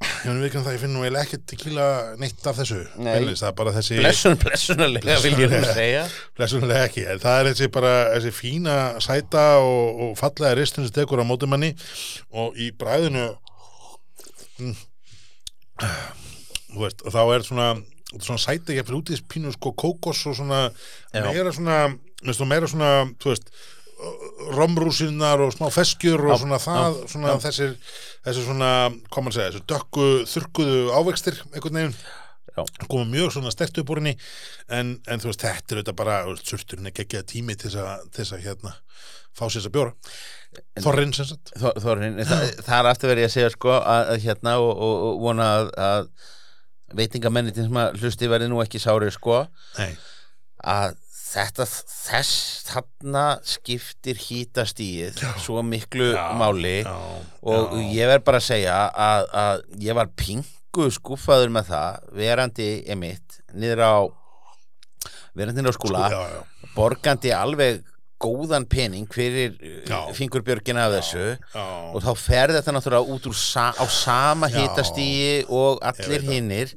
ég ekki um það, ég finn nú eiginlega ekki tequila neitt af þessu Nei. Beinlínis, það er bara þessi blessun, blessunarlega vil ég nú segja Blessunlega ekki, en það er þessi bara þessi fína sæta og, og fallega ristin sem tekur á mótumanni og í bræðinu mm, þú veist, og þá er svona svona sæta ekki fyrir út í þess pínu sko kókos og svona Já. meira svona, meira svona þú veist romrúsinnar og smá feskjur og svona það, svona þessir þessi svona, hvað maður segja, þessi dökku þurrkuðu ávextir, einhvern veginn. Koma mjög svona stert upp úr henni en, en þú veist, þetta er auðvitað bara surturinn er geggjaða tími til þess að, að hérna, fá sér þess að bjóra. Þorrinn sem sagt. Þor- Þorrin, það, það er aftur verið að segja sko að, að hérna og, og, og vona að, að veitingamennitin sem að hlusti verði nú ekki sári sko Nei, að þetta þess þarna skiptir hítastíið svo miklu Já, máli. Já, og já. ég verð bara að segja að, að ég var pingu skúfaður með það verandi emitt niður á verandi niður á skúla já, borgandi alveg góðan pening fyrir Já. fingurbjörgina af þessu. Og þá fer þetta náttúrulega út sa á sama Já. hitastíi og Ég allir hinnir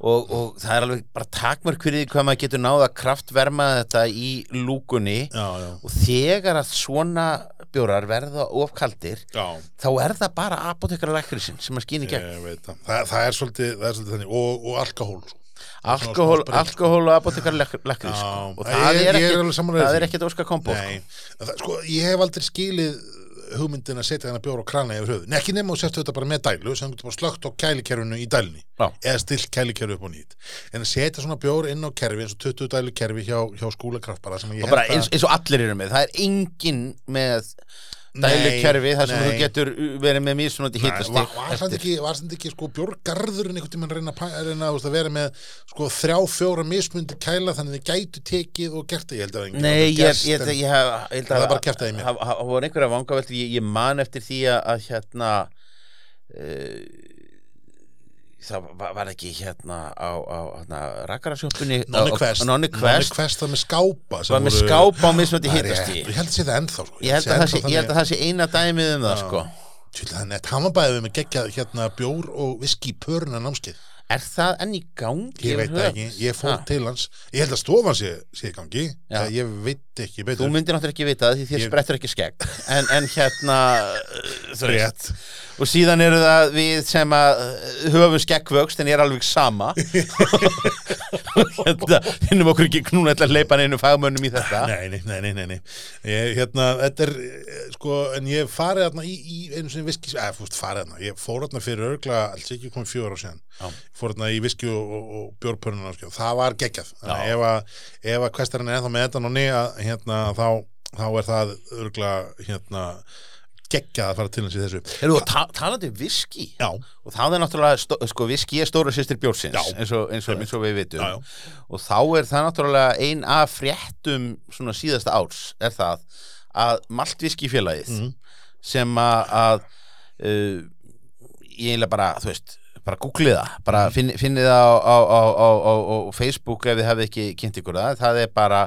og, og það er alveg bara takmörk fyrir því hvað maður getur náða kraftverma þetta í lúkunni já, já, og þegar að svona bjórar verða ofkaldir já. þá er það bara apotekara lækrisinn sem að skýna í gegn það. Það, er svolítið, það er svolítið þannig og, og alkohól sko. alkohól, sko. alkohól og apotekara lækrið Já, sko. og það ég er er er ekkit óska kombo sko. Nei, En það, sko, ég hef aldrei skilið hugmyndin að setja þennan bjóra á krana yfir höfuð. Nei, ekki nema og setja þetta bara með dælu sem þú getur bara slögt á kælikerfinu í dælunni. Já. eða stilt kælikerfi upp á nýtt. En að setja svona bjór inn á kerfi eins og 20 dælu kerfi hjá, hjá og bara eins, að eins og allir eru með það er engin með dælukerfi þar sem nei. þú getur verið með mismunandi Nei, hitastig var, var samt ekki, ekki sko bjórgarðurinn einhvern tímann að reyna, að að reyna að vera með sko þrjá, fjóra mismundi kæla þannig að þið gætu tekið og gert það ég held að Nei, ég, gerst, ég, ég, ég, ég held Það að er bara kjaftaði í mér. Það það voru einhverja vangaveltur, ég, ég man eftir því að, að hérna uh, það var, ekki hérna á, á hérna, rakarasjópunni Nonni Quest. Nonni Quest. Quest var með skápa var með skápa á mismöndi Það hittast rétt. Ég held að sé það ennþá sko. ég held að það sé, ég held að það sé eina dæmið um það sko. Það er nett, hann var bæðið með geggjað hérna bjór og viski pöruna námskeið er það enn í gangi Ég veit ekki, ég fór Ha. til hans. Ég held að stofan sé, sé í gangi. Eh, Ég veit ekki þú betur myndir náttúrulega ekki vita það því þér Ég- sprettur ekki skegg. En, en hérna <laughs> þú. Rétt. Og síðan eru það við sem að uh, höfum skeggvöxt en ég er alveg sama. <laughs> Hérna, finnum okkur ekki knúna að leipa neinu fagmönnum í þetta. Nei, nei, nei, nei, nei. Ég, hérna, þetta er, eh, sko, en ég farið í, í einu sinni viski, eða, fúst, farið ég fór þarna fyrir örgla, alls ekki komið fjóra á síðan, Já. Fór þarna í viski og, og, og bjórpörnuna, sko, það var geggjað, ef að, að kvestarinn er ennþá með þetta núni, hérna, þá, þá er það örgla, hérna, geggjað að fara til hans í þessu. Heyrðu, og ta talandi um viski. Já, og það er náttúrulega, sko, viski er stóra sýstir bjórsins eins og, eins, eins og við vitum. Já, já, og þá er það náttúrulega ein af fréttum svona síðasta árs er það að maltviski félagið Mhm. sem að, að uh, ég eiginlega bara, þú veist bara googlið það, bara Mhm. finn, finnið það á, á, á, á, á, á Facebook ef þið hefði ekki kynnt ykkur það, það er bara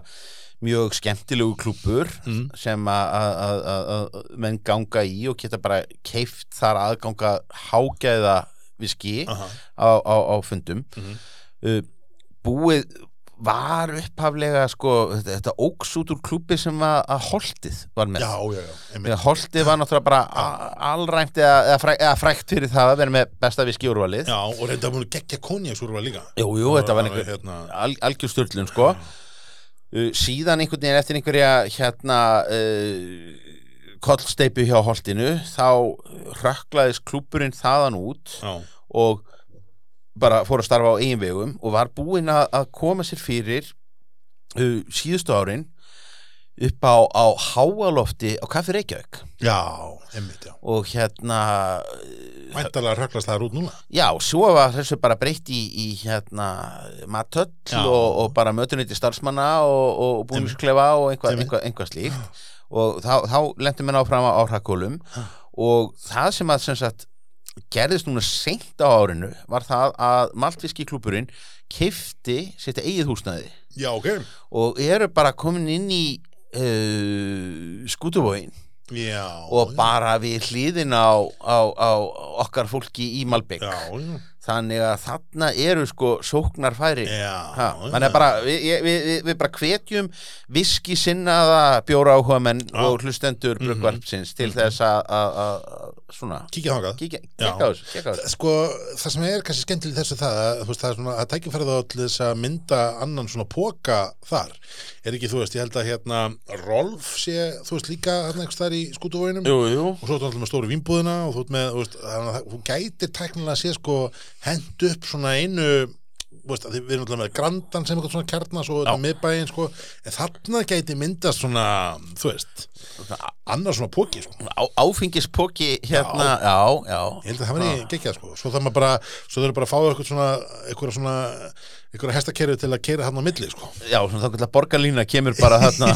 mjög skemmtilegu klúpur Mhm. sem að, menn ganga í og geta bara keift þar aðganga hágæða viski aha, á, á, á fundum Mhm. uh, búið var upphaflega sko, þetta, þetta óks út úr klúbi sem að, að Holtið var með. Já, já, já, Holtið var náttúrulega bara a- alræmt eða, eða, fræ, eða frækt fyrir það að vera með besta viski úrvalið. Já, og reynda múin geggja konjaksúrfa líka. Jú, jú, þetta var einhver Hérna, al, algjör störlun sko. Uh, síðan einhvern veginn eftir einhverja hérna uh, kollsteipu hjá Holtinu þá rökklaðist klúburinn þaðan út já, og bara fór að starfa á eigin vegum og var búinn að, koma sér fyrir uh, síðustu árin upp á, á háalofti á Kaffi Reykjavík já, einmitt, já. og hérna Væntalega röklast það út núna. já, svo var þessu bara breytt í, í hérna matöll Já. og, og bara mötuniti starfsmanna og, og búningsklefa og einhvað, Einmitt. einhvað, einhvað slíkt og þá, þá lendum við áfram á hrakólum og það sem að sem sagt gerðist núna seint á árinu var það að Maltviski klúburinn kifti sitt eigið húsnæði Já, ok. og eru bara komin inn í uh, skútuvóin Já. og bara við hliðin á, á, á okkar fólki í Malbygg. Þannig að þarna eru sko sóknarfæri já. þannig að bara við, ég- við, við, við bara hvetjum viski sinnaða bjóra áhuga menn Já. og hlustendur Mhm. bruggvarpsins til þess að- að að- svona Kíkja á þessu, Sko, það sem er kannski skemmtileg þessu það, að, þú veist, það er svona að tækifærið á til þess að mynda annan svona póka þar. Er ekki, þú veist, ég held að hérna Rolf sé, þú veist, líka hérna einhvers þar í skútuvóinum. Og svo er þetta alltaf með stóru vínbúðina og þú veist með, þú veist, þannig að þú gætir tæknilega að sé sko hend upp svona einu veist, að við erum alltaf með grandan sem eitthvað svona kjarnas og þetta miðbæinn sko en þarna gæti myndast svona þú veist, annar svona póki sko. áfengispóki hérna, já, já, Ég held að það var í geggjað sko. Svo það maður bara, svo eru bara að fá eitthvað svona eitthvað svona, eitthvað hestakerfi til að keira hann á milli sko. Já, þá getur borgarlína kemur bara þarna.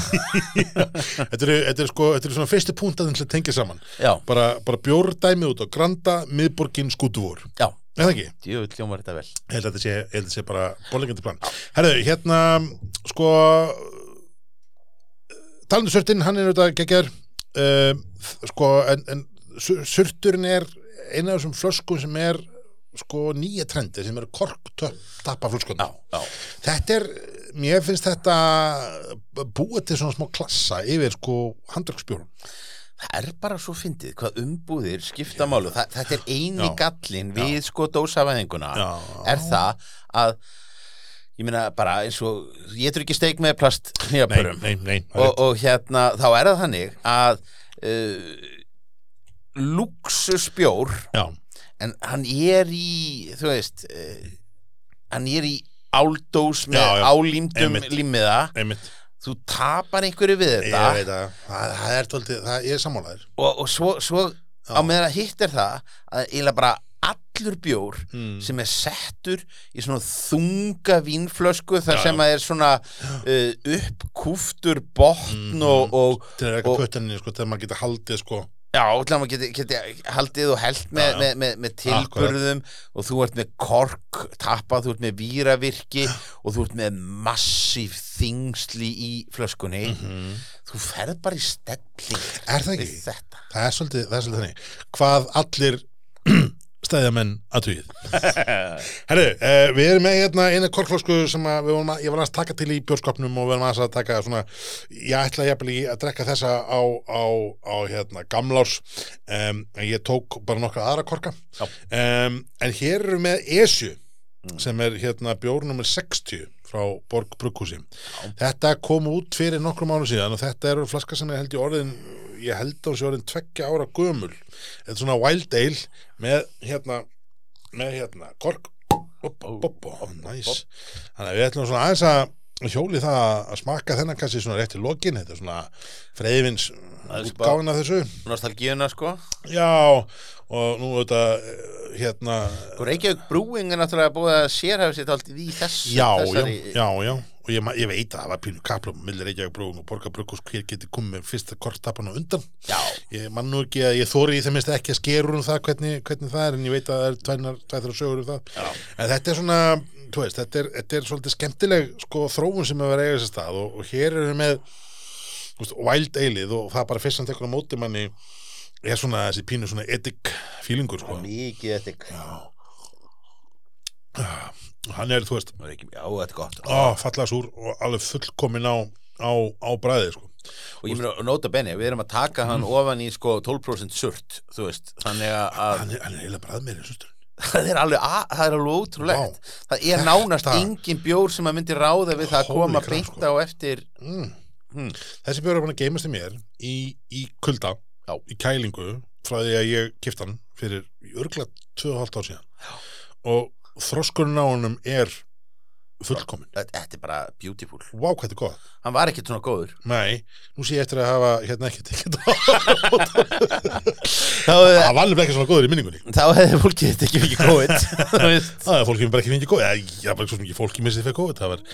<laughs> Þetta eru sko, þetta eru svona fyrstu puntaðin til að tengja saman. Já, Bara, bara bjórdæmi út á Granda, miðborgin, skútuvór já, Það ekki? djú, hljómar þetta vel. Ég held að þetta sé, held að þetta sé bara bólægjandi plan. Herðu, hérna, sko talandi um surtinn, hann er auðvitað geggjar uh, sko, en, en sur- surturinn er eina af þessum flöskum sem er sko nýja trendi sem eru flöskunum já, já, þetta er, mér finnst þetta búið til svona smá klassa yfir sko handröksbjórn það er bara svo fyndið hvað umbúðir skipta málu, Þa, þetta er eini Já. gallin við sko dósavæðinguna Já. er það að ég meina bara eins og ég trú ekki steik með plast nei, og, og hérna þá er það þannig að uh, luxusbjór en hann er í þú veist uh, hann er í áldós með Einmitt. límiða þú tapar einhverju við ég þetta veit að það, það er tóltið, það ég er sammálaður og, og svo, svo á meðan að hitt er það að eiginlega bara allur bjór mm. sem er settur í svona þunga vínflösku þar Já, sem að er svona uh, uppkúftur botn Mhm. og, og til að reyka Og- puttinni sko, þegar maður getur haldið sko Já, til að maður geti, geti haldið og held með, með, með, með tilburðum og þú ert með kork tappað, þú ert með víravirki og þú ert með massíf þingsli í flöskunni. Þú ferð bara í stelling Mhm. Er það ekki? Það er svolítið, það er svolítið þannig. Hvað allir stæðjamenn aðtugið <laughs> Herru, uh, við erum með hérna eina korkflösku sem að að, ég var að taka til í bjórskapnum og við aðeins að taka svona ég ætla jafnvel í að drekka þessa á, á, á hérna gamlárs. Um, en ég tók bara nokkra aðra korka. Um, en hér eru með Esju sem er hérna bjór nummer 60 frá Borg Brugghúsi. Þetta kom út fyrir nokkrum árum síðan og þetta eru flaska sem er held í orðin ég held hún sé orðin tveggja ára gömul. Er svona wild ale með hérna með hérna kork. Op, op, op, nice. þannig að við ætlum svona aðeins að hjóli það að smakka þennan kannski svona rétt í lokin. Þetta er svona útgáfin af þessu. Nostalgíuna sko. Já og nú auðvitað eh, hérna Sko Reykjavík Brewing er náttúrulega búið að sérhafa sér alltaf í þessu já, já, þessari, já, já og ég, ég veit að það var pínu kaplum millir Reykjavík brúum og Borgar Brugghús hver geti komið með fyrsta kortapan á undan. Já, ég man nú ekki að ég þóri í þeim minnst ekki að skerur um það hvernig, hvernig það er en ég veit að það er tvænar, tvæþra sögur um það. Já. en þetta er svona, þú veist, þetta er, þetta er svolítið skemmtileg sko þróun sem er að eiga sér stað og, og hér erum við með veist, wild eilið og það bara fyrst sem tekur á móti manni er svona þessi pínu svona edik fílingur sko. mikið þetta hann er, þú veist, Já, þetta er gott á, falla súr og alveg fullkomin á, á, á bræði sko. og ég meina, nota benni, við erum að taka hann ofan í sko 12% surt þú veist, þannig að hann er, hann er eiginlega bræð meira sustur það er alveg, að, það er alveg ótrúlegt það er nánast engin bjór sem að myndi ráða við það að koma crap, beint sko. á eftir mm. Hmm. þessi bjór er búin að geimast í mér í, í kulda, Já. í kælingu frá því að ég kipt hann fyrir örgla 2,5 ár síðan Já. og þroskurinn á honum er fullkomin þetta er bara beautiful. Vá, hvað þetta er gott. Hann var ekkert svona góður. Nei, nú sé ég eftir að hafa hérna ekki tekið það hefði, Það var alveg ekki svona góður í minningunni. Þá hefði fólkið þetta ekki góð <laughs> þú veist. Það er fólki bara ekki fengið COVID. Já, já, bara svo mikið fólki missið fyrir COVID. Það var já.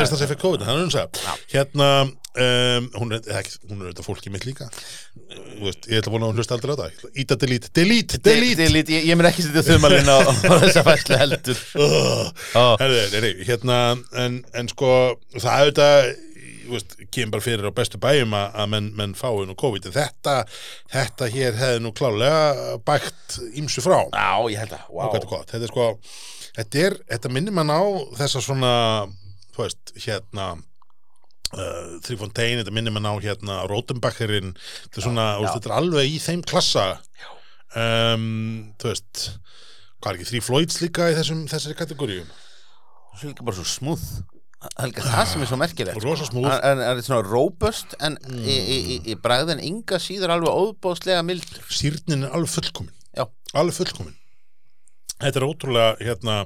það sem fyrir COVID Það er unsa Hérna, um, hún er ekki, hún er þetta fólki mitt líka. Ég ætla að vona að hún hlusta aldrei á það. Íta delete, delete, delete. ég, mun ekki setja þumalinn á, <laughs> þessa fæslu heldur Hérna en, en sko, það auðvitað kemur bara fyrir á bestu bæjum að, menn, menn fái nú COVID. En þetta, þetta hér hefði nú klálega bækt ímsu frá. Já, ég held að, wow. þetta þetta er sko þetta, er, þetta minnir mann á þessa svona þú veist, hérna uh, Þrýfontein, þetta minnir mann á hérna Rótenbakkerinn, þetta er svona veist, já. þetta er alveg í þeim klassa. Um, þú veist hvað er ekki, Þrý Floyds líka í þessum, þessari kategoríu Svo er líka bara svo smúð Það líka það sem er svo merkilegt Rosa smooth. Hann hann er svona robust en í, í, í, í bragðin enga síður alveg óbóðslega mildur sýrnin er alveg fullkomin. Já. alveg fullkomin. Þetta er ótrúlega hérna,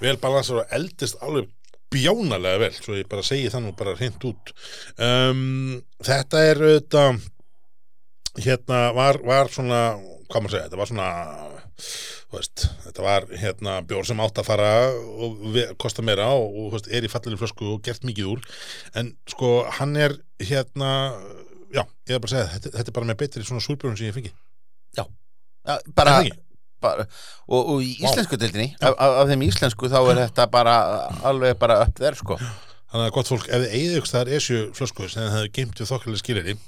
vel balansar og eldist alveg bjánalega vel svo ég bara segi það nú bara hreint út. Um, þetta er auðvitað hérna var, var svona hvað maður segja, þetta var svona veist, þetta var hérna bjór sem átt að fara og kosta meira og, og veist, er í fallileg flösku og gert mikið úr. En sko hann er hérna já, ég er bara að segja, þetta, þetta er bara með betri svona súrbjörn sem ég fengi Já, bara, það ekki? bara og, og í íslensku deildinni af, af, þeim íslensku þá er þetta bara alveg bara upp þér sko. Þannig að gott fólk, ef þið eigið ykkur þar esju flösku sem þið hefði geimt við þokkalega skiliri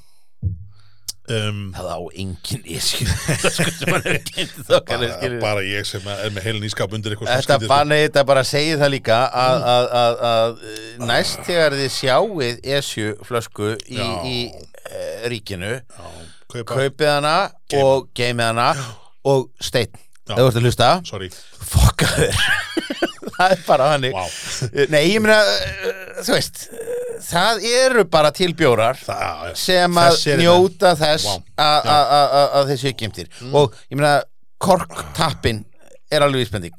um, Það á engin ísku sko <laughs> bara, bara ég sem er með heilin ískap undir eitthvað Þetta svona bara, nei, þetta bara segir það líka að, að, að, að eh, næst þegar þið sjáið esju flösku í, í e, ríkinu Já, kaupa, kaupið hana Geymið. og geimið hana og ef þú ert að hlusta. Sorry, fokkaður <laughs> það er bara hannig wow nei ég meina uh, þú veist uh, það eru bara til bjórar Það, sem að er njóta þess Vá. að- að að- að- að þessi gemtir og ég meina korktappin er alveg vísbending.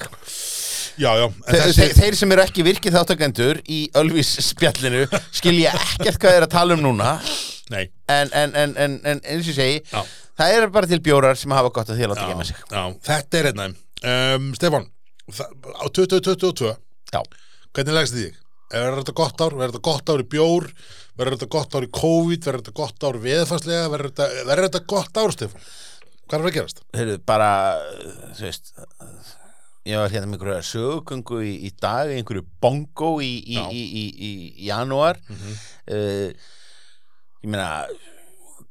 Já, já en Þe þessi, þeir, þeir sem eru ekki virkið þáttakendur í Ölvis spjallinu skilja ekkert hvað þeir að tala um núna. Nei, en, en, en, en, en eins og segi Já. það eru bara til bjórar sem hafa gott að því að láta já, gema sig. já, þetta er einna um, Stefán, það, á 2022 Já. hvernig legst þið þig? Verður þetta gott ár? Verður þetta gott ár í bjór? Verður þetta gott ár í COVID? Verður þetta gott ár veðfarslega? Verður þetta, verður þetta gott ár, Stefán? Hvað er að gerast? heyrðu, bara, þú veist, ég var hérna með einhverja sögugöngu í, í dag, einhverju bongo í, í, í, í, í, í janúar. Mhm. uh, ég meina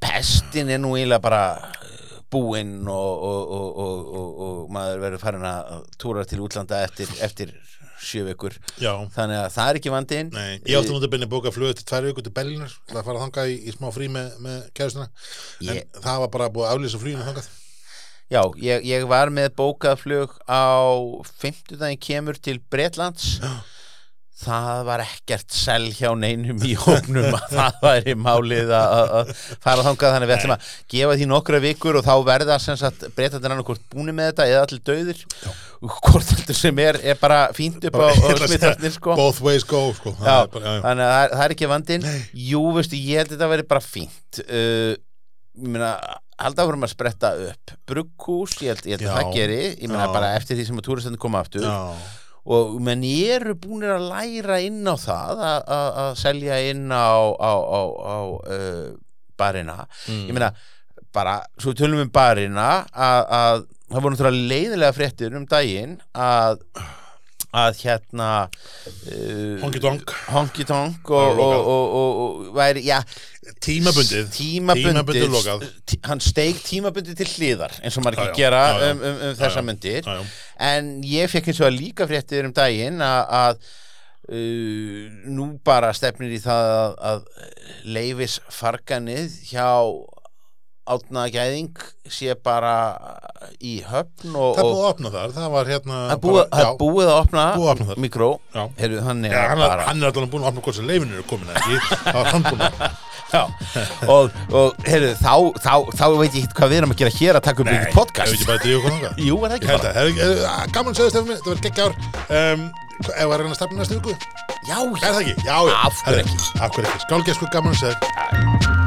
pestin er nú eiginlega bara eh, búinn og, og, og, og, maður verður farin að túra til útlanda eftir, eftir sjö vikur. Já, þannig að það er ekki vandinn. Nei, ég átti nú að byrja að bóka flug til tvær vikur til Berlínar Það fara að þanga í, í smá frí með, með kæðustuna En Ég- það var bara búið að aflýsa fluginu þangað. Já, ég, ég var með bókað flug á fimmtudaginn kemur til Bretlands. Já. Það var ekkert sel hjá neinum í hóknum að það væri málið að að- að fara þangað þannig við ætlum að gefa því nokkra vikur og þá verða sem sagt breytandir annarkvort búni með þetta eða allir döðir hvort heldur sem er, er bara fínt upp á, að smittarnir sko Both ways go sko. Já, bara, já, já. þannig að það er, það er ekki vandinn Jú, veistu, ég held að þetta veri bara fínt uh, Ég meina halda áfram að spretta upp brugghús, ég held, ég held að Já. það geri ég meina Já. bara eftir því sem að túristandi koma aftur Já. Og menn ég eru búinir að læra inn á það að- selja inn á, á, á, á uh, barina Mm. ég meina, bara, svo við tölum um barina að það voru náttúrulega leiðilega fréttir um daginn að að hérna uh, Honky tonk. Honky tonk og, og, og, og, væri, já, Tímabundið. tímabundið, Tímabundið hann steig tímabundið til hliðar eins og maður ekki já, gera já, já. um, um, um þessa myndir. En ég fekk eins og að líka fréttir um daginn að uh, nú bara stefnir í það að, að leifis farganið hjá átna gæðing sé bara í höfn og, Það er búið að opna þar, það var hérna það er búið, bara- það er búið að opna, Búið að opna mikró. Já. Heyrðu, hann er Já, hann, er, bara hann er alltaf búin að opna hvort sem leifinu eru komin ekki? Það var hann búin að <laughs> Já, og, og heyrðu, þá, þá, þá veit ég ekki hvað við erum að gera hér að taka upp ykkur podcast. er það Ég ekki bara? að, hef- hef- gaman að segja stefnum minn, þetta var geggjár. Um, Ef að reyna að stefna næstu viku. Já, Er það ekki? Já, Af hverju ekki? Skálgesku gaman segja